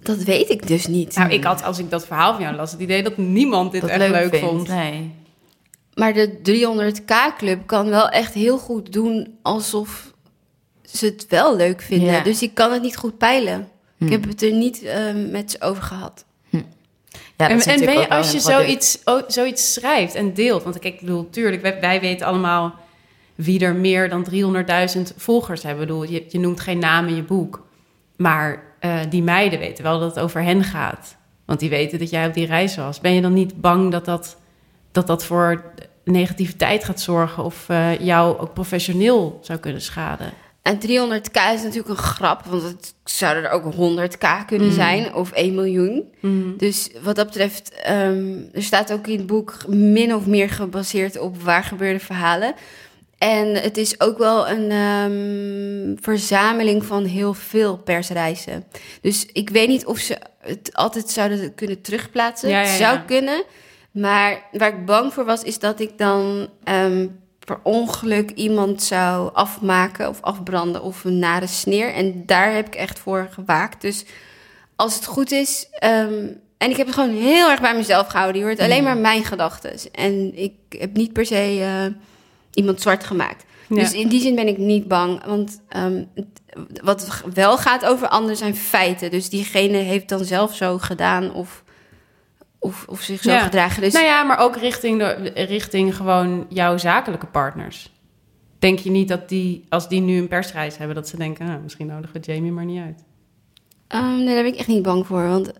dat weet ik dus niet. Nou, ik had, als ik dat verhaal van jou las, het idee dat niemand dit Dat echt leuk, leuk, vindt? vond. Nee. Maar de 300k-club kan wel echt heel goed doen alsof ze het wel leuk vinden. Ja. Dus ik kan het niet goed peilen. Hm. Ik heb het er niet eh, met ze over gehad. Ja, en en ben je, als je zoiets, oh, zoiets schrijft en deelt... Want kijk, ik bedoel, tuurlijk, wij, wij weten allemaal... wie er meer dan 300.000 volgers hebben. Ik bedoel, je, je noemt geen naam in je boek. Maar eh, die meiden weten wel dat het over hen gaat. Want die weten dat jij op die reis was. Ben je dan niet bang dat dat, dat, dat voor negativiteit gaat zorgen... of eh, jou ook professioneel zou kunnen schaden? En 300k is natuurlijk een grap, want het zouden er ook 100k kunnen zijn of 1 miljoen. Dus wat dat betreft, ehm, er staat ook in het boek min of meer gebaseerd op waar gebeurde verhalen. En het is ook wel een ehm, verzameling van heel veel persreizen. Dus ik weet niet of ze het altijd zouden kunnen terugplaatsen. Ja, ja, Het zou kunnen. Maar waar ik bang voor was, is dat ik dan ehm, per ongeluk iemand zou afmaken of afbranden of een nare sneer. En daar heb ik echt voor gewaakt. Dus als het goed is. ehm, en ik heb het gewoon heel erg bij mezelf gehouden. Je hoort alleen maar mijn gedachten. En ik heb niet per se eh, iemand zwart gemaakt. Ja. Dus in die zin ben ik niet bang. Want het- wat wel gaat over anderen zijn feiten. Dus diegene heeft dan zelf zo gedaan of, of, of zich zo Ja. gedragen. Dus Nou ja, maar ook richting, de, richting gewoon jouw zakelijke partners. Denk je niet dat die, als die nu een persreis hebben, dat ze denken, ah, misschien nodigen we Jamie maar niet uit? ehm, nee, daar ben ik echt niet bang voor. Want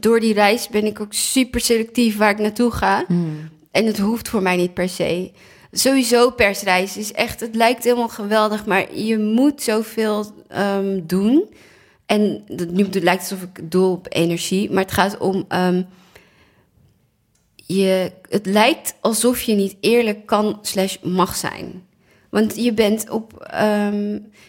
door die reis ben ik ook super selectief waar ik naartoe ga. Hmm. En het hoeft voor mij niet per se. Sowieso persreis is echt, het lijkt helemaal geweldig, maar je moet zoveel ehm, doen. En nu het lijkt alsof ik doel op energie, maar het gaat om. ehm, je, het lijkt alsof je niet eerlijk kan slash mag zijn. Want je bent op.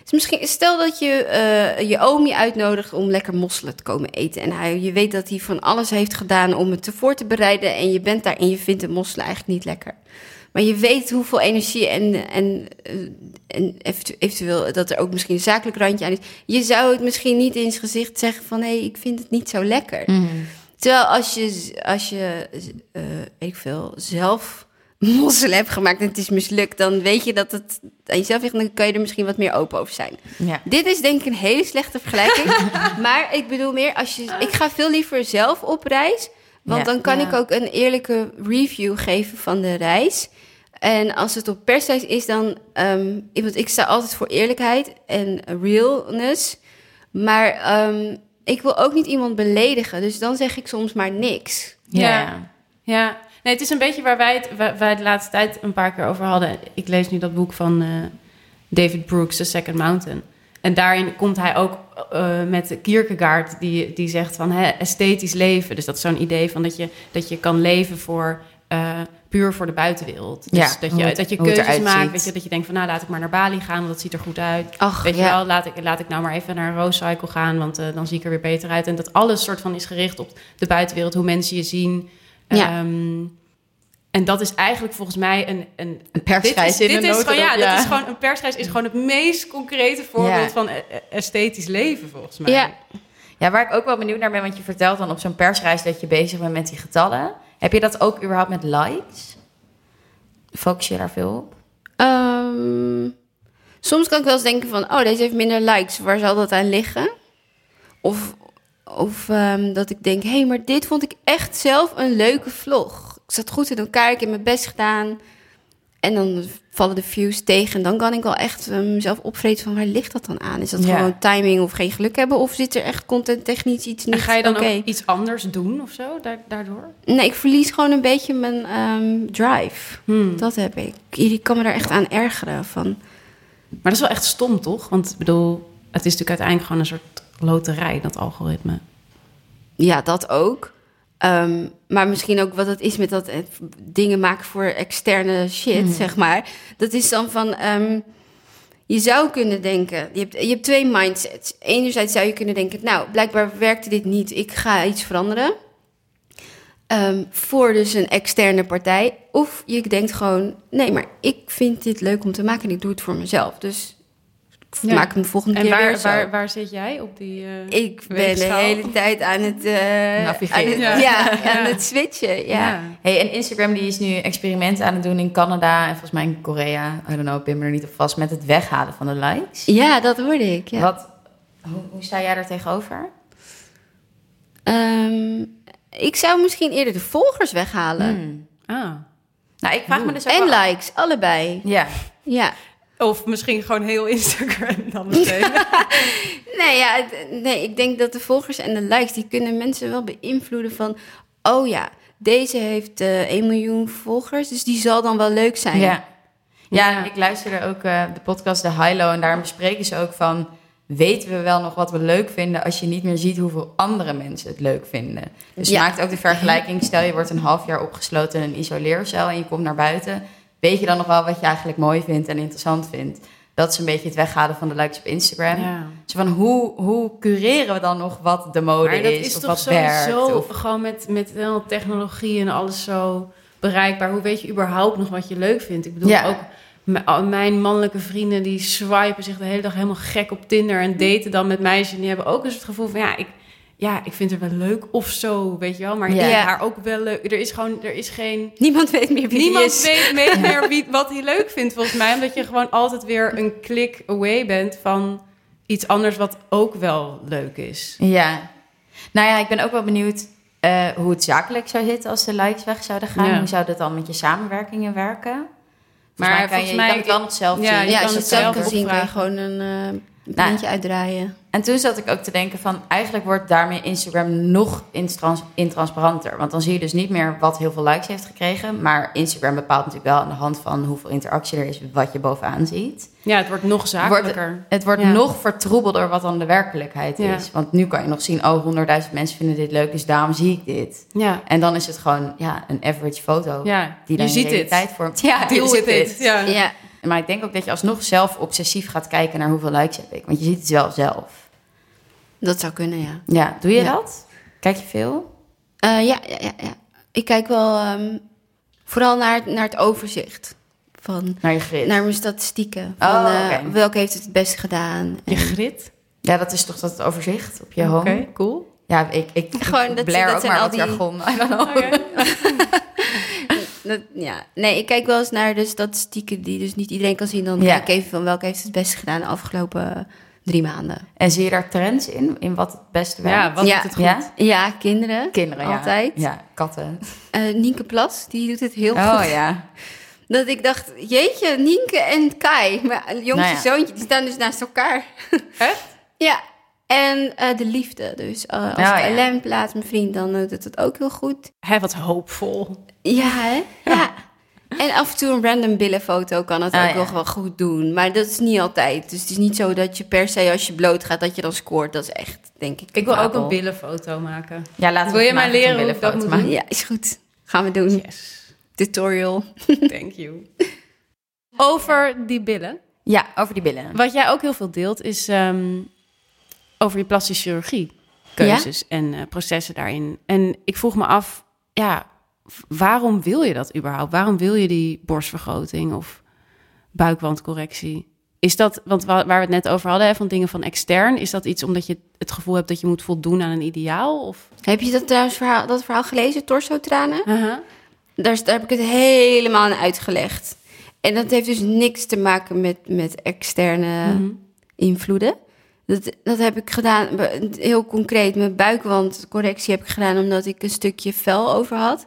is misschien, stel dat je eh, je oom je uitnodigt om lekker mosselen te komen eten. En hij, je weet dat hij van alles heeft gedaan om het ervoor te bereiden. En je bent daar en je vindt de mosselen eigenlijk niet lekker. Maar je weet hoeveel energie en, en, eh, en eventu- eventueel dat er ook misschien een zakelijk randje aan is. Je zou het misschien niet in zijn gezicht zeggen van... hé, hey, ik vind het niet zo lekker. Terwijl als je, als je eh, weet ik veel, zelf mossel hebt gemaakt en het is mislukt... dan weet je dat het aan jezelf ligt en dan kan je er misschien wat meer open over zijn. Ja. Dit is denk ik een hele slechte vergelijking. maar ik bedoel meer, als je, ik ga veel liever zelf op reis. Want Ja. dan kan Ja. ik ook een eerlijke review geven van de reis. En als het op persreis is, dan... ehm, want ik sta altijd voor eerlijkheid en realness. Maar ehm, ik wil ook niet iemand beledigen. Dus dan zeg ik soms maar niks. Ja. Ja. Ja, nee, het is een beetje waar wij het, waar wij het de laatste tijd een paar keer over hadden. Ik lees nu dat boek van eh, David Brooks, The Second Mountain. En daarin komt hij ook eh, met Kierkegaard, die, die zegt van hè, esthetisch leven. Dus dat is zo'n idee van dat je, dat je kan leven voor, eh, puur voor de buitenwereld. Dus Ja, dat je, het- dat je keuzes maakt. Weet je, dat je denkt van nou laat ik maar naar Bali gaan, want dat ziet er goed uit. Ach, Weet je wel, laat ik, laat ik nou maar even naar Rose Cycle gaan, want eh, dan zie ik er weer beter uit. En dat alles soort van is gericht op de buitenwereld, hoe mensen je zien. Ja. Ehm, en dat is eigenlijk volgens mij een... een Een persreis dit is, in dit een is gewoon, ja, dat is gewoon, een persreis is gewoon het meest concrete voorbeeld van e- e- esthetisch leven, volgens mij. Ja, Ja, waar ik ook wel benieuwd naar ben, want je vertelt dan op zo'n persreis dat je bezig bent met die getallen. Heb je dat ook überhaupt met likes? Focus je daar veel op? Ehm, soms kan ik wel eens denken van... oh, deze heeft minder likes. Waar zal dat aan liggen? Of, of ehm, dat ik denk... hé, hey, maar dit vond ik echt zelf een leuke vlog. Ik zat goed in elkaar, ik heb mijn best gedaan. En dan vallen de views tegen. En dan kan ik wel echt eh, mezelf opvreten van... waar ligt dat dan aan? Is dat Ja. gewoon timing of geen geluk hebben? Of zit er echt content technisch iets niet En ga je dan ook iets anders doen of zo da- daardoor? Nee, ik verlies gewoon een beetje mijn ehm, drive. Hmm. Dat heb ik. Ik kan me daar echt aan ergeren van... Maar dat is wel echt stom, toch? Want ik bedoel, het is natuurlijk uiteindelijk gewoon een soort loterij, dat algoritme. Ja, dat ook. Ehm, maar misschien ook wat het is met dat eh, dingen maken voor externe shit, zeg maar. Dat is dan van. ehm, je zou kunnen denken, je hebt, je hebt twee mindsets. Enerzijds zou je kunnen denken, nou, blijkbaar werkte dit niet, ik ga iets veranderen. Ehm, voor dus een externe partij. Of je denkt gewoon, nee, maar ik vind dit leuk om te maken en ik doe het voor mezelf. Dus Ja. maak hem de volgende En keer weer waar, zo. waar, waar zit jij op die... eh, Ik ben de hele tijd aan het, eh, Navigeren. aan het, Ja. ja. Ja. aan het switchen. Ja. Hey, en Instagram die is nu experimenten aan het doen in Canada en volgens mij in Korea. I don't know, ik ben me er niet op vast met het weghalen van de likes. Ja, dat hoorde ik. Ja. Wat, hoe, hoe sta jij daar tegenover? Ehm, ik zou misschien eerder de volgers weghalen. Hmm. Ah. Nou, ik vraag me dus ook En wel- likes, allebei. Ja, Ja. Of misschien gewoon heel Instagram dan meteen. Nee, ja, nee, ik denk dat de volgers en de likes... die kunnen mensen wel beïnvloeden van... oh ja, deze heeft eh 1 miljoen volgers... dus die zal dan wel leuk zijn. ja. Ja, Ja. ik luisterde ook eh, de podcast De Hilo en daarin bespreken ze ook van... weten we wel nog wat we leuk vinden als je niet meer ziet hoeveel andere mensen het leuk vinden. Dus je Ja. maakt ook de vergelijking, stel je wordt een half jaar opgesloten in een isoleercel en je komt naar buiten. Weet je dan nog wel wat je eigenlijk mooi vindt en interessant vindt? Dat is een beetje het weghalen van de likes op Instagram. ja. Zo van, hoe, hoe cureren we dan nog wat de mode Maar dat is, is of toch wat werkt? sowieso Of, gewoon met, met technologie en alles zo bereikbaar. Hoe weet je überhaupt nog wat je leuk vindt? Ik bedoel, Ja. ook mijn mannelijke vrienden die swipen zich de hele dag helemaal gek op Tinder en daten dan met meisjes. En die hebben ook eens het gevoel van, ja, ik, ja, ik vind het wel leuk of zo, weet je wel. Maar Ja. ik haar ook wel leuk. Er is gewoon, er is geen... Niemand weet meer wie Niemand is. weet, weet meer wie, wat hij leuk vindt, volgens mij. Omdat je gewoon altijd weer een klik away bent van iets anders wat ook wel leuk is. ja. Nou ja, ik ben ook wel benieuwd eh, hoe het zakelijk zou zitten als de likes weg zouden gaan. Ja. Hoe zou dat dan met je samenwerkingen werken? Maar volgens je, mij- je kan het wel nog zelf Ja, zien. je Ja, kan als je het het zelf kan zien, kan je gewoon een eh Nou, uitdraaien. En toen zat ik ook te denken van... eigenlijk wordt daarmee Instagram nog intrans- intransparanter. Want dan zie je dus niet meer wat heel veel likes heeft gekregen. Maar Instagram bepaalt natuurlijk wel aan de hand van hoeveel interactie er is... wat je bovenaan ziet. Ja, het wordt nog zakelijker. Het wordt Ja. nog vertroebelder wat dan de werkelijkheid Ja. is. Want nu kan je nog zien... oh, honderdduizend mensen vinden dit leuk, dus daarom zie ik dit. ja, En dan is het gewoon ja, een average foto... ja. die dan je ziet dit. realiteit vormt. Ja, je ziet it. Ja. Maar ik denk ook dat je alsnog zelf obsessief gaat kijken... naar hoeveel likes heb ik. Want je ziet het wel zelf. dat zou kunnen, ja. Ja, doe je Ja. dat? Kijk je veel? Eh, ja, ja, ja, ja. Ik kijk wel ehm, Vooral naar, naar het overzicht. Van, Naar je grid. naar mijn statistieken. Van, Oh, eh, oké. welke heeft het het best gedaan? Je En- grid? Ja, dat is toch dat overzicht op je home? Oké, cool. Ja, ik, ik, Gewoon, ik dat- blair dat ook zijn maar al wat die- jargon. I don't know. Dat, ja. Nee, ik kijk wel eens naar de statistieken die dus niet iedereen kan zien. Dan Ja. kijk ik even van welke heeft het best gedaan de afgelopen drie maanden. En zie je daar trends in? In wat het beste werkt? Ja, wat Ja. doet het goed? Ja? Ja, kinderen. Kinderen. Altijd. Ja, katten. Eh, Nienke Plas, die doet het heel Oh goed. ja. Dat ik dacht, jeetje, Nienke en Kai, mijn jongste Nou ja. zoontje, die staan dus naast elkaar. Echt? Ja. En eh, de liefde. Dus eh, als ja. ik plaats, mijn vriend, dan eh, doet het ook heel goed. Hij wat hoopvol. Ja, hè? Ja. En af en toe een random billenfoto kan het Ah, ook ja. nog wel goed doen. Maar dat is niet altijd. Dus het is niet zo dat je per se als je bloot gaat, dat je dan scoort. Dat is echt, denk ik, Ik wil ook een billenfoto maken. Ja, laten Wil we je mij een leren hoe ik dat moet maken. doen? Ja, is goed. Gaan we doen. Yes. Tutorial. Thank you. Over die billen. Ja, over die billen. Wat jij ook heel veel deelt is ehm, over je plastische chirurgie. Keuzes en eh, processen daarin. En ik vroeg me af, ja, waarom wil je dat überhaupt? Waarom wil je die borstvergroting of buikwandcorrectie? Is dat, want wa- waar we het net over hadden, hè, van dingen van extern, is dat iets omdat je het gevoel hebt dat je moet voldoen aan een ideaal? Of? Heb je dat trouwens verhaal, dat verhaal gelezen, Torso-tranen? Aha. Daar, heb ik het helemaal in uitgelegd. En dat heeft dus niks te maken met, met externe Mhm. invloeden. Dat, dat heb ik gedaan, heel concreet. Mijn buikwandcorrectie heb ik gedaan omdat ik een stukje vel over had.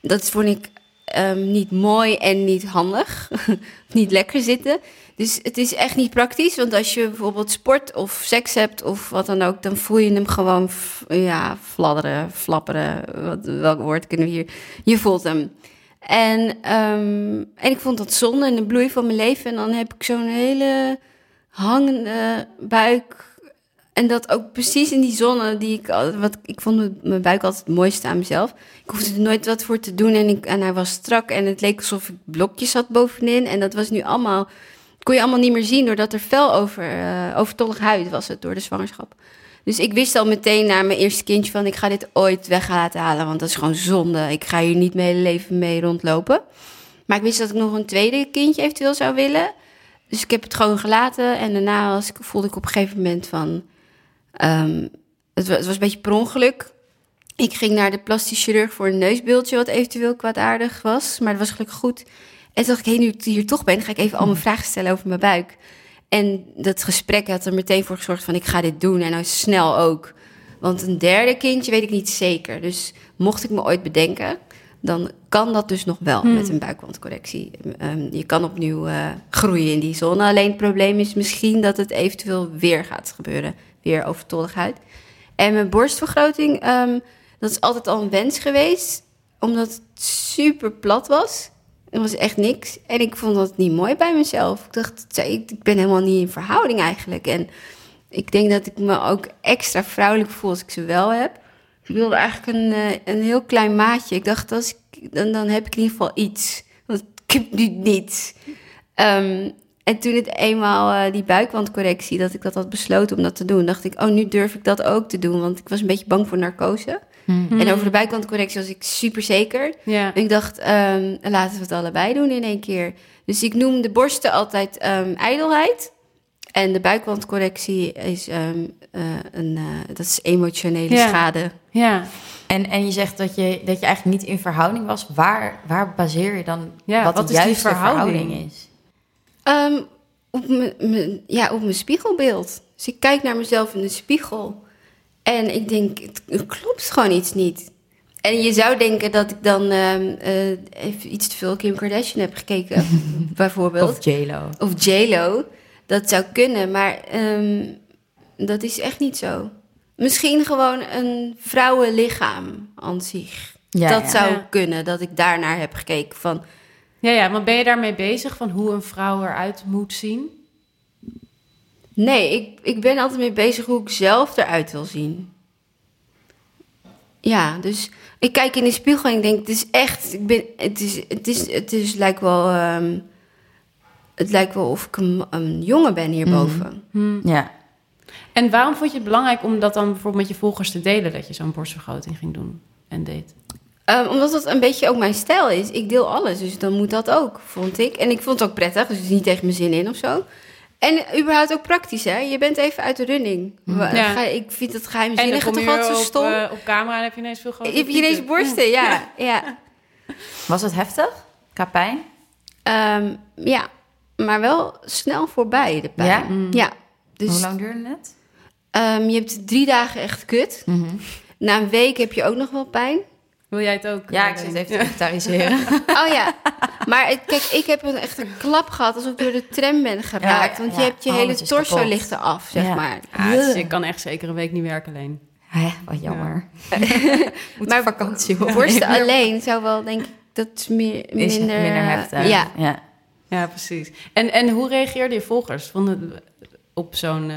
Dat vond ik ehm, niet mooi en niet handig. niet lekker zitten. Dus het is echt niet praktisch. Want als je bijvoorbeeld sport of seks hebt of wat dan ook... dan voel je hem gewoon ja, fladderen, flapperen. Welk woord kunnen we hier... Je voelt hem. En, ehm, en ik vond dat zonde in de bloei van mijn leven. En dan heb ik zo'n hele hangende buik. En dat ook precies in die zonne die ik... Wat, ik vond mijn- mijn buik altijd het mooiste aan mezelf. Ik hoefde er nooit wat voor te doen en, ik, en hij was strak. En het leek alsof ik blokjes had bovenin. En dat was nu allemaal... kon je allemaal niet meer zien doordat er fel over... eh overtollig huid was het door de zwangerschap. Dus ik wist al meteen na mijn eerste kindje van... ik ga dit ooit weg laten halen, want dat is gewoon zonde. Ik ga hier niet mijn hele leven mee rondlopen. Maar ik wist dat ik nog een tweede kindje eventueel zou willen. Dus ik heb het gewoon gelaten. En daarna was ik, voelde ik op een gegeven moment van... ehm, het, was, het was een beetje per ongeluk. Ik ging naar de plastisch chirurg voor een neusbeeldje... wat eventueel kwaadaardig was. Maar dat was gelukkig goed. En toen dacht ik, hé, nu ik hier toch ben... ga ik even al mijn vragen stellen over mijn buik. En dat gesprek had er meteen voor gezorgd van... ik ga dit doen en nou snel ook. Want een derde kindje weet ik niet zeker. Dus mocht ik me ooit bedenken... dan kan dat dus nog wel met een buikwandcorrectie. Ehm, je kan opnieuw eh, groeien in die zone. Alleen het probleem is misschien dat het eventueel weer gaat gebeuren. Weer overtolligheid. En mijn borstvergroting, ehm, dat is altijd al een wens geweest. Omdat het super plat was. Het was echt niks. En ik vond dat niet mooi bij mezelf. Ik dacht, ik ben helemaal niet in verhouding eigenlijk. En ik denk dat ik me ook extra vrouwelijk voel als ik ze wel heb. Ik wilde eigenlijk een, eh, een heel klein maatje. Ik dacht, als ik, dan, dan heb ik in ieder geval iets. Want ik heb nu niets. Ehm, en toen het eenmaal eh, die buikwandcorrectie, dat ik dat had besloten om dat te doen, dacht ik, oh, nu durf ik dat ook te doen. Want ik was een beetje bang voor narcose. En over de buikwandcorrectie was ik super zeker. En ik dacht, ehm, laten we het allebei doen in één keer. Dus ik noem de borsten altijd ehm, ijdelheid. En de buikwandcorrectie is, ehm, eh, een, eh, dat is emotionele Ja. schade. Ja. En, en je zegt dat je, dat je eigenlijk niet in verhouding was. Waar, waar baseer je dan Ja, wat, wat de is die juiste verhouding? verhouding is? Ehm, op, mijn- ja, op mijn spiegelbeeld. Dus ik kijk naar mezelf in de spiegel. En ik denk, het, het klopt gewoon iets niet. En je zou denken dat ik dan ehm, eh, even iets te veel Kim Kardashian heb gekeken, bijvoorbeeld. Of J-Lo. Of J-Lo. Dat zou kunnen, maar ehm, dat is echt niet zo. Misschien gewoon een vrouwenlichaam aan zich. Ja, dat ja. zou Ja. kunnen, dat ik daarnaar heb gekeken van... Ja, ja, want ben je daarmee bezig van hoe een vrouw eruit moet zien? Nee, ik, ik ben altijd mee bezig hoe ik zelf eruit wil zien. Ja, dus ik kijk in de spiegel en ik denk, het is echt... Ik ben, het, is, het, is, het is, lijkt wel... ehm, het lijkt wel of ik een, een jongen ben hierboven. Ja. En waarom vond je het belangrijk om dat dan bijvoorbeeld met je volgers te delen dat je zo'n borstvergroting ging doen en deed? Ehm, omdat dat een beetje ook mijn stijl is. Ik deel alles, dus dan moet dat ook, vond ik. En ik vond het ook prettig, dus het is niet tegen mijn zin in of zo. En überhaupt ook praktisch, hè? Je bent even uit de running. Ja. ga- Ik vind het geheimzinnige kom toch je altijd zo op, stom. eh, op camera en heb je ineens veel grotere heb je ineens borsten, ja. ja. Was het heftig? Qua pijn? Ehm, ja, maar wel snel voorbij, de pijn. Ja? Mm. Ja. Dus Hoe lang duurde het? ehm, je hebt drie dagen echt kut. Na een week heb je ook nog wel pijn. Wil jij het ook? Ja, eh, ik zit even te inventariseren. Oh ja, maar het- kijk, ik heb een echt een klap gehad alsof ik door de tram ben geraakt. Ja, want ja. je hebt je Oh, hele torso kapot. ligt eraf, zeg Ja. maar. Ah, dus je kan echt zeker een week niet werken alleen. Hè, wat jammer. Moet Maar vakantie hoor. Borsten alleen zou wel, denk ik, dat is meer, minder... Is minder heftig. Ja, ja. Ja, precies. En, en hoe reageerden je volgers Vonden op zo'n... eh,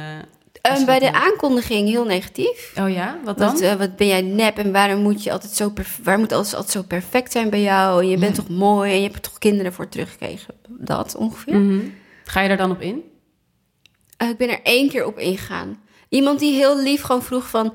Ehm, als bij de aankondiging heel negatief. Oh ja? Wat dan? Wat, eh, wat ben jij nep en waarom moet je altijd zo, waar moet alles altijd zo perfect zijn bij jou? En je bent toch mooi en je hebt er toch kinderen voor teruggekregen? Dat ongeveer. Mhm. Ga je daar dan op in? Eh, ik ben er één keer op ingegaan. Iemand die heel lief gewoon vroeg van...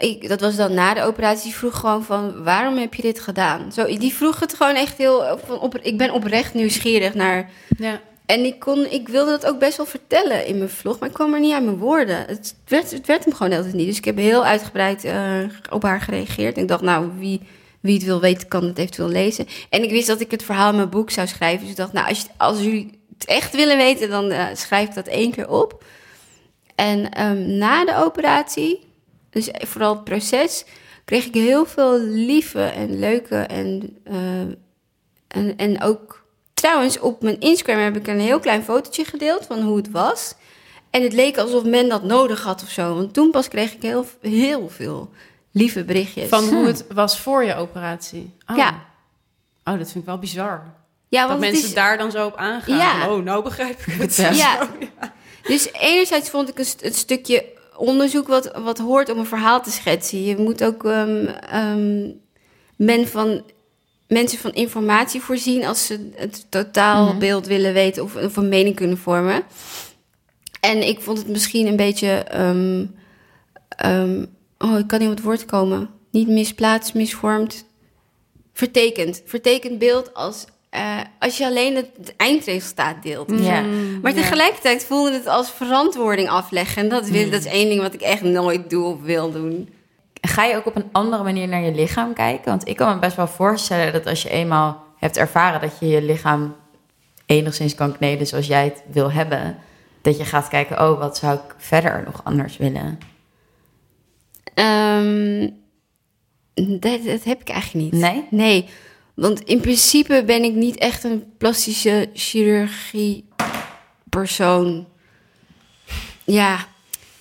Ik, dat was dan na de operatie. Die vroeg gewoon van... Waarom heb je dit gedaan? Zo, die vroeg het gewoon echt heel... Van op, ik ben oprecht nieuwsgierig naar... Ja. En ik, kon, ik wilde dat ook best wel vertellen in mijn vlog. Maar ik kwam er niet aan mijn woorden. Het werd, het werd hem gewoon altijd niet. Dus ik heb heel uitgebreid eh, op haar gereageerd. En ik dacht, nou, wie, wie het wil weten, kan het eventueel lezen. En ik wist dat ik het verhaal in mijn boek zou schrijven. Dus ik dacht, nou, als, je, als jullie het echt willen weten... dan eh, schrijf ik dat één keer op. En ehm, na de operatie, dus vooral het proces, kreeg ik heel veel lieve en leuke en, eh, en, en ook trouwens op mijn Instagram heb ik een heel klein fotootje gedeeld van hoe het was. En het leek alsof men dat nodig had of zo. Want toen pas kreeg ik heel, heel veel lieve berichtjes. Van hoe het was voor je operatie? Oh. Ja. Oh, dat vind ik wel bizar. ja, dat want het mensen is, daar dan zo op aangaan. Ja. Oh, nou begrijp ik het. Ja. Ja. Dus enerzijds vond ik een stukje onderzoek wat, wat hoort om een verhaal te schetsen. Je moet ook ehm, ehm, men van, mensen van informatie voorzien als ze het totaalbeeld willen weten of, of een mening kunnen vormen. En ik vond het misschien een beetje. ehm, oh, ik kan niet op het woord komen. Niet misplaatst, misvormd. Vertekend. Vertekend beeld als. Eh, als je alleen het, het eindresultaat deelt. Ja. Maar tegelijkertijd voelde het als verantwoording afleggen. En dat, wil, dat is één ding wat ik echt nooit doe of wil doen. Ga je ook op een andere manier naar je lichaam kijken? Want ik kan me best wel voorstellen dat als je eenmaal hebt ervaren dat je je lichaam enigszins kan kneden zoals jij het wil hebben, dat je gaat kijken, oh, wat zou ik verder nog anders willen? Ehm, dat, dat heb ik eigenlijk niet. Nee? Nee, want in principe ben ik niet echt een plastische chirurgie persoon. Ja,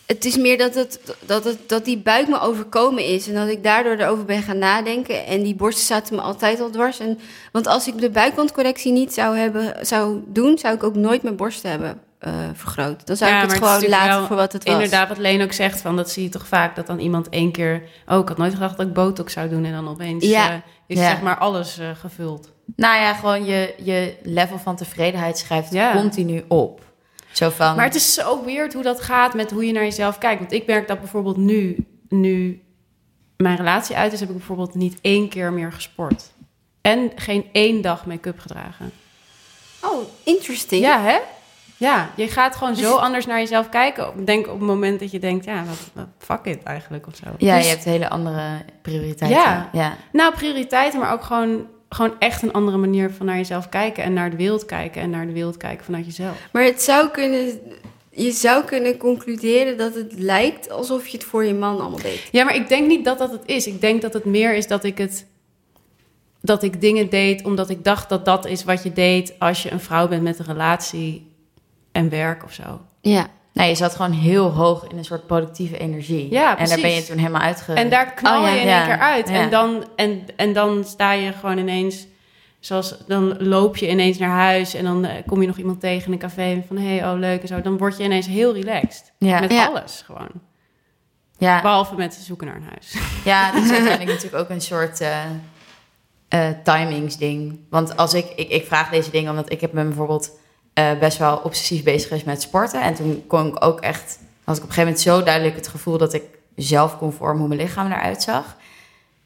het is meer dat, het, dat, het, dat die buik me overkomen is en dat ik daardoor erover ben gaan nadenken. En die borsten zaten me altijd al dwars. En, want als ik de buikwandcorrectie niet zou, hebben, zou doen, zou ik ook nooit mijn borsten hebben eh, vergroot. Dan zou Ja, ik het gewoon laten voor wat het was. Inderdaad, wat Leen ook zegt, van, dat zie je toch vaak. Dat dan iemand één keer... Oh, ik had nooit gedacht dat ik botox zou doen. En dan opeens Ja. eh, is Ja. zeg maar alles eh, gevuld. Nou ja, gewoon je, je level van tevredenheid schrijft Ja. continu op. Zo van, Maar het is zo weird hoe dat gaat met hoe je naar jezelf kijkt. Want ik merk dat bijvoorbeeld nu, nu mijn relatie uit is... heb ik bijvoorbeeld niet één keer meer gesport. En geen één dag make-up gedragen. Oh, interesting. Ja, hè? Ja, je gaat gewoon zo anders naar jezelf kijken. Ik Denk op het moment dat je denkt, ja, wat, wat fuck it eigenlijk of zo. ja, dus- je hebt hele andere prioriteiten. Ja. ja. Nou, prioriteiten, maar ook gewoon, gewoon echt een andere manier van naar jezelf kijken. En naar de wereld kijken. En naar de wereld kijken vanuit jezelf. Maar het zou kunnen, je zou kunnen concluderen dat het lijkt alsof je het voor je man allemaal deed. Ja, maar ik denk niet dat dat het is. Ik denk dat het meer is dat ik het... Dat ik dingen deed omdat ik dacht dat dat is wat je deed... als je een vrouw bent met een relatie en werk of zo. Ja. Nee, je zat gewoon heel hoog in een soort productieve energie. Ja, En daar ben je precies. toen helemaal uitge... En daar knal Oh, ja, je in ja, één keer uit. ja. En, dan, en, en dan sta je gewoon ineens... Zoals, dan loop je ineens naar huis en dan eh, kom je nog iemand tegen in een café en van hé, hey, oh leuk en zo. Dan word je ineens heel relaxed. Ja. Met Ja. alles gewoon. ja. Behalve met zoeken naar een huis. Ja, dat is uiteindelijk natuurlijk ook een soort eh eh, timingsding. Want als ik, ik, ik vraag deze dingen omdat ik heb me bijvoorbeeld eh, best wel obsessief bezig geweest met sporten. En toen kon ik ook echt, had ik op een gegeven moment zo duidelijk het gevoel dat ik zelf kon vormen hoe mijn lichaam eruit zag.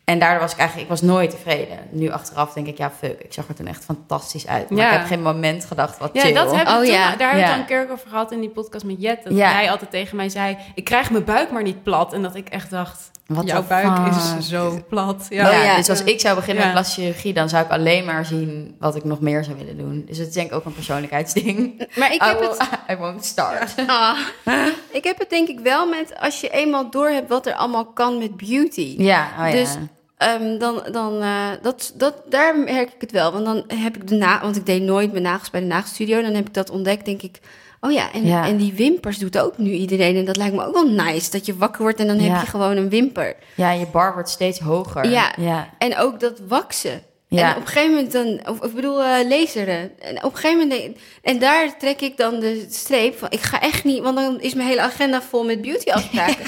En daardoor was ik eigenlijk, ik was nooit tevreden. Nu achteraf denk ik, ja, fuck, ik zag er toen echt fantastisch uit. Maar Ja. ik heb geen moment gedacht, wat Ja, chill. dat heb ik Oh, toen- ja. daar hebben we het Ja. al een keer over gehad in die podcast met Jet. Dat Ja. jij altijd tegen mij zei, ik krijg mijn buik maar niet plat. En dat ik echt dacht, What jouw buik fuck? is zo plat. Ja, Oh, ja. Dus als ik zou beginnen Ja. met plastische chirurgie, dan zou ik alleen maar zien wat ik nog meer zou willen doen. Dus het is denk ik ook een persoonlijkheidsding. Maar ik I, heb will- het I won't start. Ah. ik heb het denk ik wel met als je eenmaal door hebt wat er allemaal kan met beauty. Ja, oh ja. Dus Ehm, dan, dan eh, dat, dat, daar merk ik het wel. Want dan heb ik de na, want ik deed nooit mijn nagels bij de nagelstudio. Dan heb ik dat ontdekt, denk ik. Oh ja en, Ja. en die wimpers doet ook nu iedereen. En dat lijkt me ook wel nice. Dat je wakker wordt en dan Ja. heb je gewoon een wimper. ja, je bar wordt steeds hoger. Ja. ja. En ook dat waksen. Ja. En op een gegeven moment dan, of ik bedoel, eh laseren. En op een gegeven moment, en daar trek ik dan de streep van, ik ga echt niet, want dan is mijn hele agenda vol met beautyafspraken.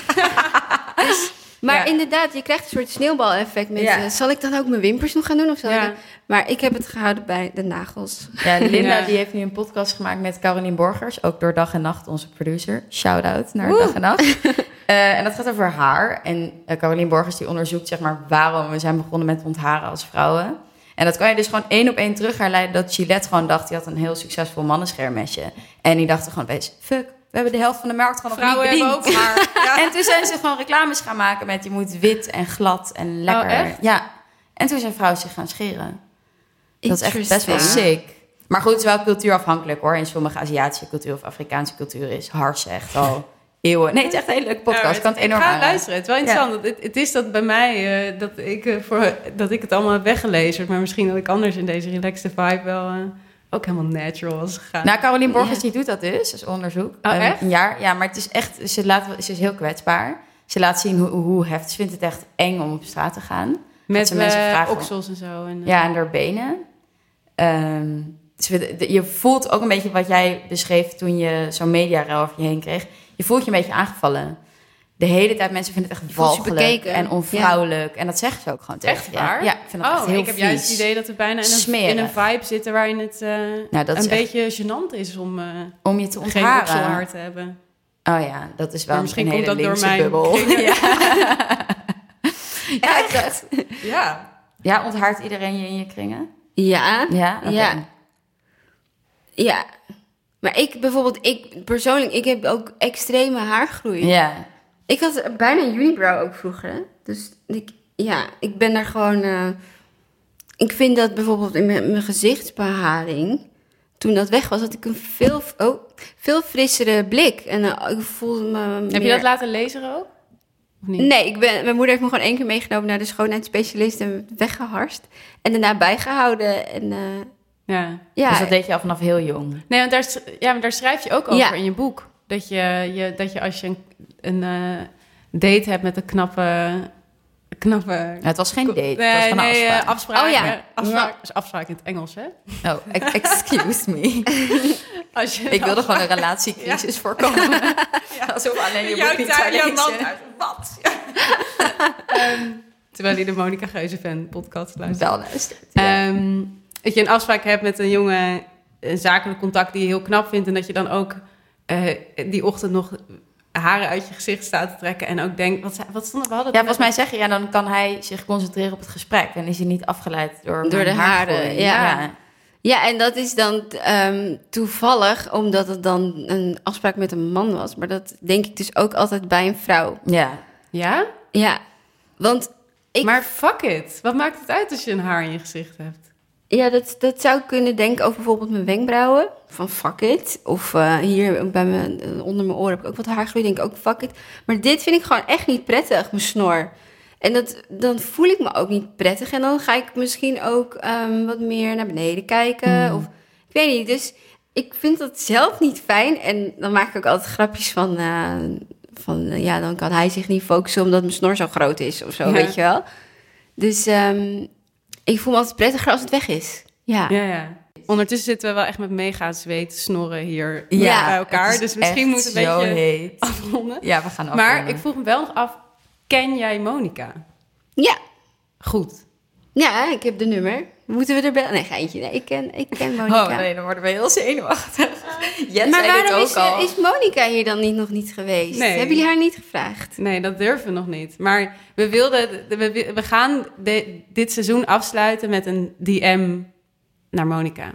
dus, maar Ja. inderdaad, je krijgt een soort sneeuwbaleffect met, Ja. eh, zal ik dan ook mijn wimpers nog gaan doen of zo? Ja. Maar ik heb het gehouden bij de nagels. Ja, Linda Ja. die heeft nu een podcast gemaakt met Caroline Borgers, ook door Dag en Nacht, onze producer. Shout-out naar Dag en Nacht. Eh, en dat gaat over haar. En eh, Caroline Borgers die onderzoekt zeg maar waarom we zijn begonnen met ontharen als vrouwen. En dat kan je dus gewoon één op één terug herleiden dat Gillette gewoon dacht, die had een heel succesvol mannenschermesje. En die dachten gewoon opeens, fuck, we hebben de helft van de markt gewoon nog Vrouwen niet hebben bediend. ook haar. En toen zijn ze gewoon reclames gaan maken met je moet wit en glad en lekker. echt? Ja. En toen zijn vrouwen zich gaan scheren. Dat is echt best wel sick. Maar goed, het is wel cultuurafhankelijk hoor. In sommige Aziatische cultuur of Afrikaanse cultuur is hars echt al eeuwen. Nee, het is echt een hele leuke podcast. Ja, ik kan het enorm ga aanraden. luisteren. Het is wel interessant. Het, het is dat bij mij, eh, dat, ik, eh, voor, dat ik het allemaal heb weggelezerd. Maar misschien dat ik anders in deze relaxed vibe wel eh, ook helemaal natural was gegaan. Nou, Caroline Borgers Ja. die doet dat dus, is onderzoek. Oh, Een- echt? Een jaar. Ja, maar het is echt, ze, laat, ze is heel kwetsbaar. Ze laat zien hoe, hoe heftig. Ze vindt het echt eng om op straat te gaan. Met ze mensen eh, vragen- oksels en zo. En, eh, Ja, en haar benen. Ehm, je voelt ook een beetje wat jij beschreef toen je zo'n media over je heen kreeg. Je voelt je een beetje aangevallen. De hele tijd mensen vinden het echt walgelijk bekeken. en onvrouwelijk. En dat zeggen ze ook gewoon tegen Echt waar? Ja, ik vind dat oh, echt heel ik heb vies. juist het idee dat we bijna in een, in een vibe zitten waarin het eh, Nou, dat een echt- beetje gênant is om eh, Om je te geen ontharen. okselhaar te hebben. Oh ja, dat is wel Maar misschien een hele komt dat door mijn bubbel. Ja. Echt? Ja. Ja, onthaart iedereen je in je kringen? Ja, Ja? Ja. ja. Maar ik bijvoorbeeld, ik persoonlijk, ik heb ook extreme haargroei. Ja. Ik had bijna een unibrow ook vroeger. hè. Dus ik, ja, ik ben daar gewoon. eh, ik vind dat bijvoorbeeld in mijn, mijn gezichtsbeharing. Toen dat weg was, had ik een veel, oh, veel frissere blik. En eh, ik voelde me. Heb je meer- dat laten lezen ook? Of niet? Nee, ik ben, mijn moeder heeft me gewoon één keer meegenomen naar de schoonheidsspecialist en weggeharst. En daarna bijgehouden. En eh, Ja. ja, Dus dat deed je al vanaf heel jong. Nee, want daar, ja, maar daar schrijf je ook over Ja. in je boek. Dat je, je, dat je als je een, een eh, date hebt met een knappe... knappe Ja, het was geen date, Nee, het was nee, eh, afspraak. afspraak. Oh ja. afspraak, is afspraak in het Engels, hè? Oh, ex- excuse me. Als je Ik wilde gewoon een relatiecrisis voorkomen. Alsof alleen je Jouw niet tuin, jouw man uit. Wat? Ehm, terwijl hij de Monica Geuze-fan podcast luistert. Wel luistert. Ja. Ehm, dat je een afspraak hebt met een jongen, een zakelijk contact die je heel knap vindt. En dat je dan ook eh, die ochtend nog haren uit je gezicht staat te trekken. En ook denkt, wat, wat stond er? We hadden ja, volgens mij zeg je, ja, dan kan hij zich concentreren op het gesprek. En is hij niet afgeleid door, Door de haren, ja. Ja, en dat is dan ehm, toevallig, omdat het dan een afspraak met een man was. Maar dat denk ik dus ook altijd bij een vrouw. Ja. Ja? Ja, want ik, Maar fuck it. Wat maakt het uit als je een haar in je gezicht hebt? Ja, dat, dat zou ik kunnen denken over bijvoorbeeld mijn wenkbrauwen. Van fuck it. Of eh, hier bij mijn, eh, onder mijn oren heb ik ook wat haargroei. Denk ik ook fuck it. Maar dit vind ik gewoon echt niet prettig, mijn snor. En dat, dan voel ik me ook niet prettig. En dan ga ik misschien ook ehm, wat meer naar beneden kijken. Of ik weet niet. Dus ik vind dat zelf niet fijn. En dan maak ik ook altijd grapjes van... eh, van ja, dan kan hij zich niet focussen omdat mijn snor zo groot is of zo, Ja. weet je wel. Dus ehm, ik voel me altijd prettiger als het weg is. Ja. Ja, ja. Ondertussen zitten we wel echt met mega zweet snorren hier Ja, bij elkaar. Dus misschien echt moet het een zo beetje heet. afronden. Ja, we gaan Maar afronden. ik vroeg me wel nog af, ken jij Monica? Ja. Goed. Ja, ik heb de nummer. Moeten we erbij? Nee, geintje. Nee, ik ken, ik ken Monica. Oh nee, dan worden we heel zenuwachtig. Jens maar waarom ook is, al. is Monica hier dan niet, nog niet geweest? Nee. Hebben jullie haar niet gevraagd? Nee, dat durven we nog niet. Maar we wilden, we, we gaan de- dit seizoen afsluiten met een DM naar Monica. Om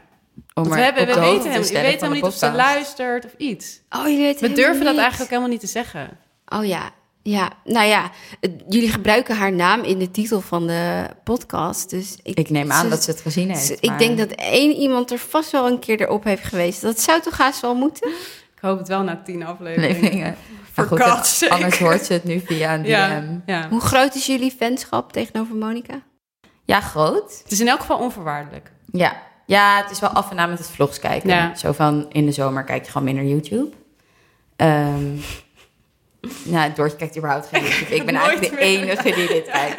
Want er we, hebben, we weten te hem, we weten de niet of ze luistert of iets. Oh, jullie weten We helemaal durven dat eigenlijk ook helemaal niet te zeggen. Oh ja, ja. Nou ja, jullie gebruiken haar naam in de titel van de podcast. Dus ik, Ik neem aan ze- dat ze het gezien heeft. ze- Ik denk dat één iemand er vast wel een keer erop heeft geweest. Dat zou toch haast wel moeten? Ik hoop het wel na tien afleveringen. Goed, sake. anders hoort ze het nu via een DM. Ja, Ja, ja. Hoe groot is jullie fanschap tegenover Monica? groot. Het is in elk geval onvoorwaardelijk. Ja. ja, het is wel af en aan met het vlogs kijken. Ja. Zo van, in de zomer kijk je gewoon minder YouTube. Ehm nou, Doortje kijkt überhaupt geen YouTube. Ik ben eigenlijk de meer. enige die dit kijkt.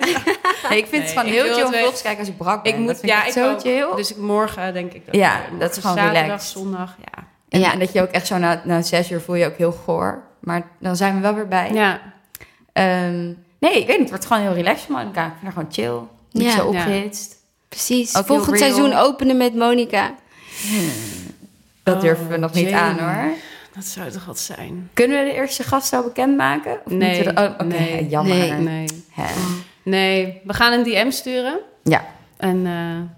Nee, ik vind Nee, het van heel chill om vlogs kijken als ik brak ben. Ik moet, dat vind ja, ik zo ook. chill. Dus ik morgen denk ik dat. Ja, morgen dat is gewoon zaterdag, relaxed. zondag, ja. En, Ja. en dat je ook echt zo na, na zes uur voel je ook heel goor. Maar dan zijn we wel weer bij. Ja, Ehm, nee, ik weet niet. Het wordt gewoon heel relaxed Monica. Ik vind gewoon chill. Niet Ja. zo opgehitst. Precies. Ook Volgend seizoen openen met Monica. Dat Oh, durven we nog niet Jamie. aan hoor. Dat zou toch wat zijn? Kunnen we de eerste gast zo bekendmaken? Of Nee, moeten we- oh, oké, nee, jammer. nee, Nee. Nee, we gaan een DM sturen Ja, en eh,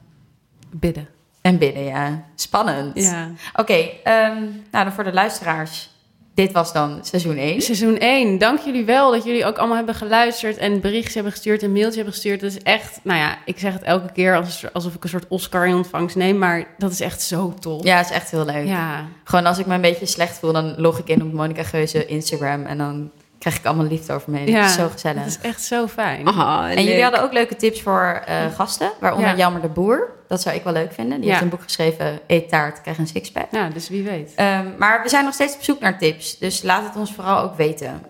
bidden. en binnen, ja. Spannend. Ja. Oké, ehm, nou dan voor de luisteraars. Dit was dan seizoen 1. Seizoen 1. Dank jullie wel dat jullie ook allemaal hebben geluisterd en berichtjes hebben gestuurd en mailtjes hebben gestuurd. Dat is echt, nou ja, ik zeg het elke keer als, alsof ik een soort Oscar in ontvangst neem, maar dat is echt zo tof. Ja, het is echt heel leuk. Ja. Gewoon als ik me een beetje slecht voel, dan log ik in op Monica Geuze Instagram. En dan krijg ik allemaal liefde over me heen. ja. Dat is zo gezellig. Dat is echt zo fijn. Oh, En jullie hadden ook leuke tips voor eh, gasten, waaronder Ja. Jammer de Boer. Dat zou ik wel leuk vinden. Die Ja. heeft een boek geschreven, Eet taart, krijg een sixpack. Ja, dus wie weet. Ehm, maar we zijn nog steeds op zoek naar tips. Dus laat het ons vooral ook weten.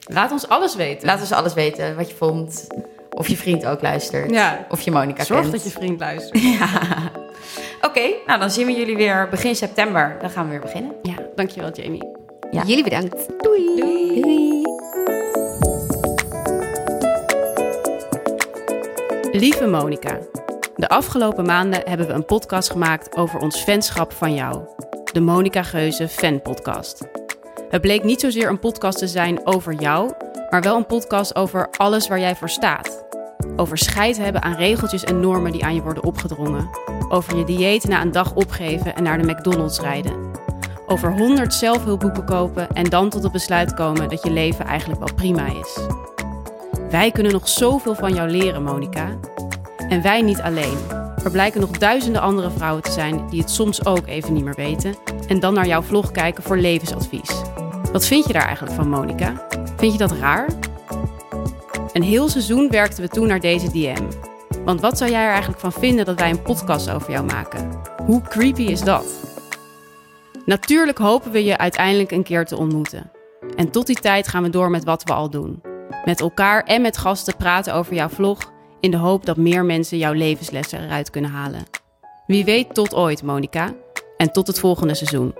Laat ons alles weten. Laat ons alles weten, wat je vond. Of je vriend ook luistert. Ja. Of je Monica Zorg kent. dat je vriend luistert. Oké, nou dan zien we jullie weer begin september. Dan gaan we weer beginnen. Ja, dankjewel Jamie. Ja. Jullie bedankt. Doei. Doei. Lieve Monica, de afgelopen maanden hebben we een podcast gemaakt over ons fanschap van jou. De Monica Geuze Fan Podcast. Het bleek niet zozeer een podcast te zijn over jou, maar wel een podcast over alles waar jij voor staat. Over scheid hebben aan regeltjes en normen die aan je worden opgedrongen. Over je dieet na een dag opgeven en naar de McDonald's rijden. Over 100 zelfhulpboeken kopen en dan tot het besluit komen dat je leven eigenlijk wel prima is. Wij kunnen nog zoveel van jou leren, Monica. En wij niet alleen. Er blijken nog duizenden andere vrouwen te zijn die het soms ook even niet meer weten en dan naar jouw vlog kijken voor levensadvies. Wat vind je daar eigenlijk van, Monica? Vind je dat raar? Een heel seizoen werkten we toe naar deze DM. Want wat zou jij er eigenlijk van vinden dat wij een podcast over jou maken? Hoe creepy is dat? Natuurlijk hopen we je uiteindelijk een keer te ontmoeten. En tot die tijd gaan we door met wat we al doen. Met elkaar en met gasten praten over jouw vlog in de hoop dat meer mensen jouw levenslessen eruit kunnen halen. Wie weet tot ooit, Monica. En tot het volgende seizoen.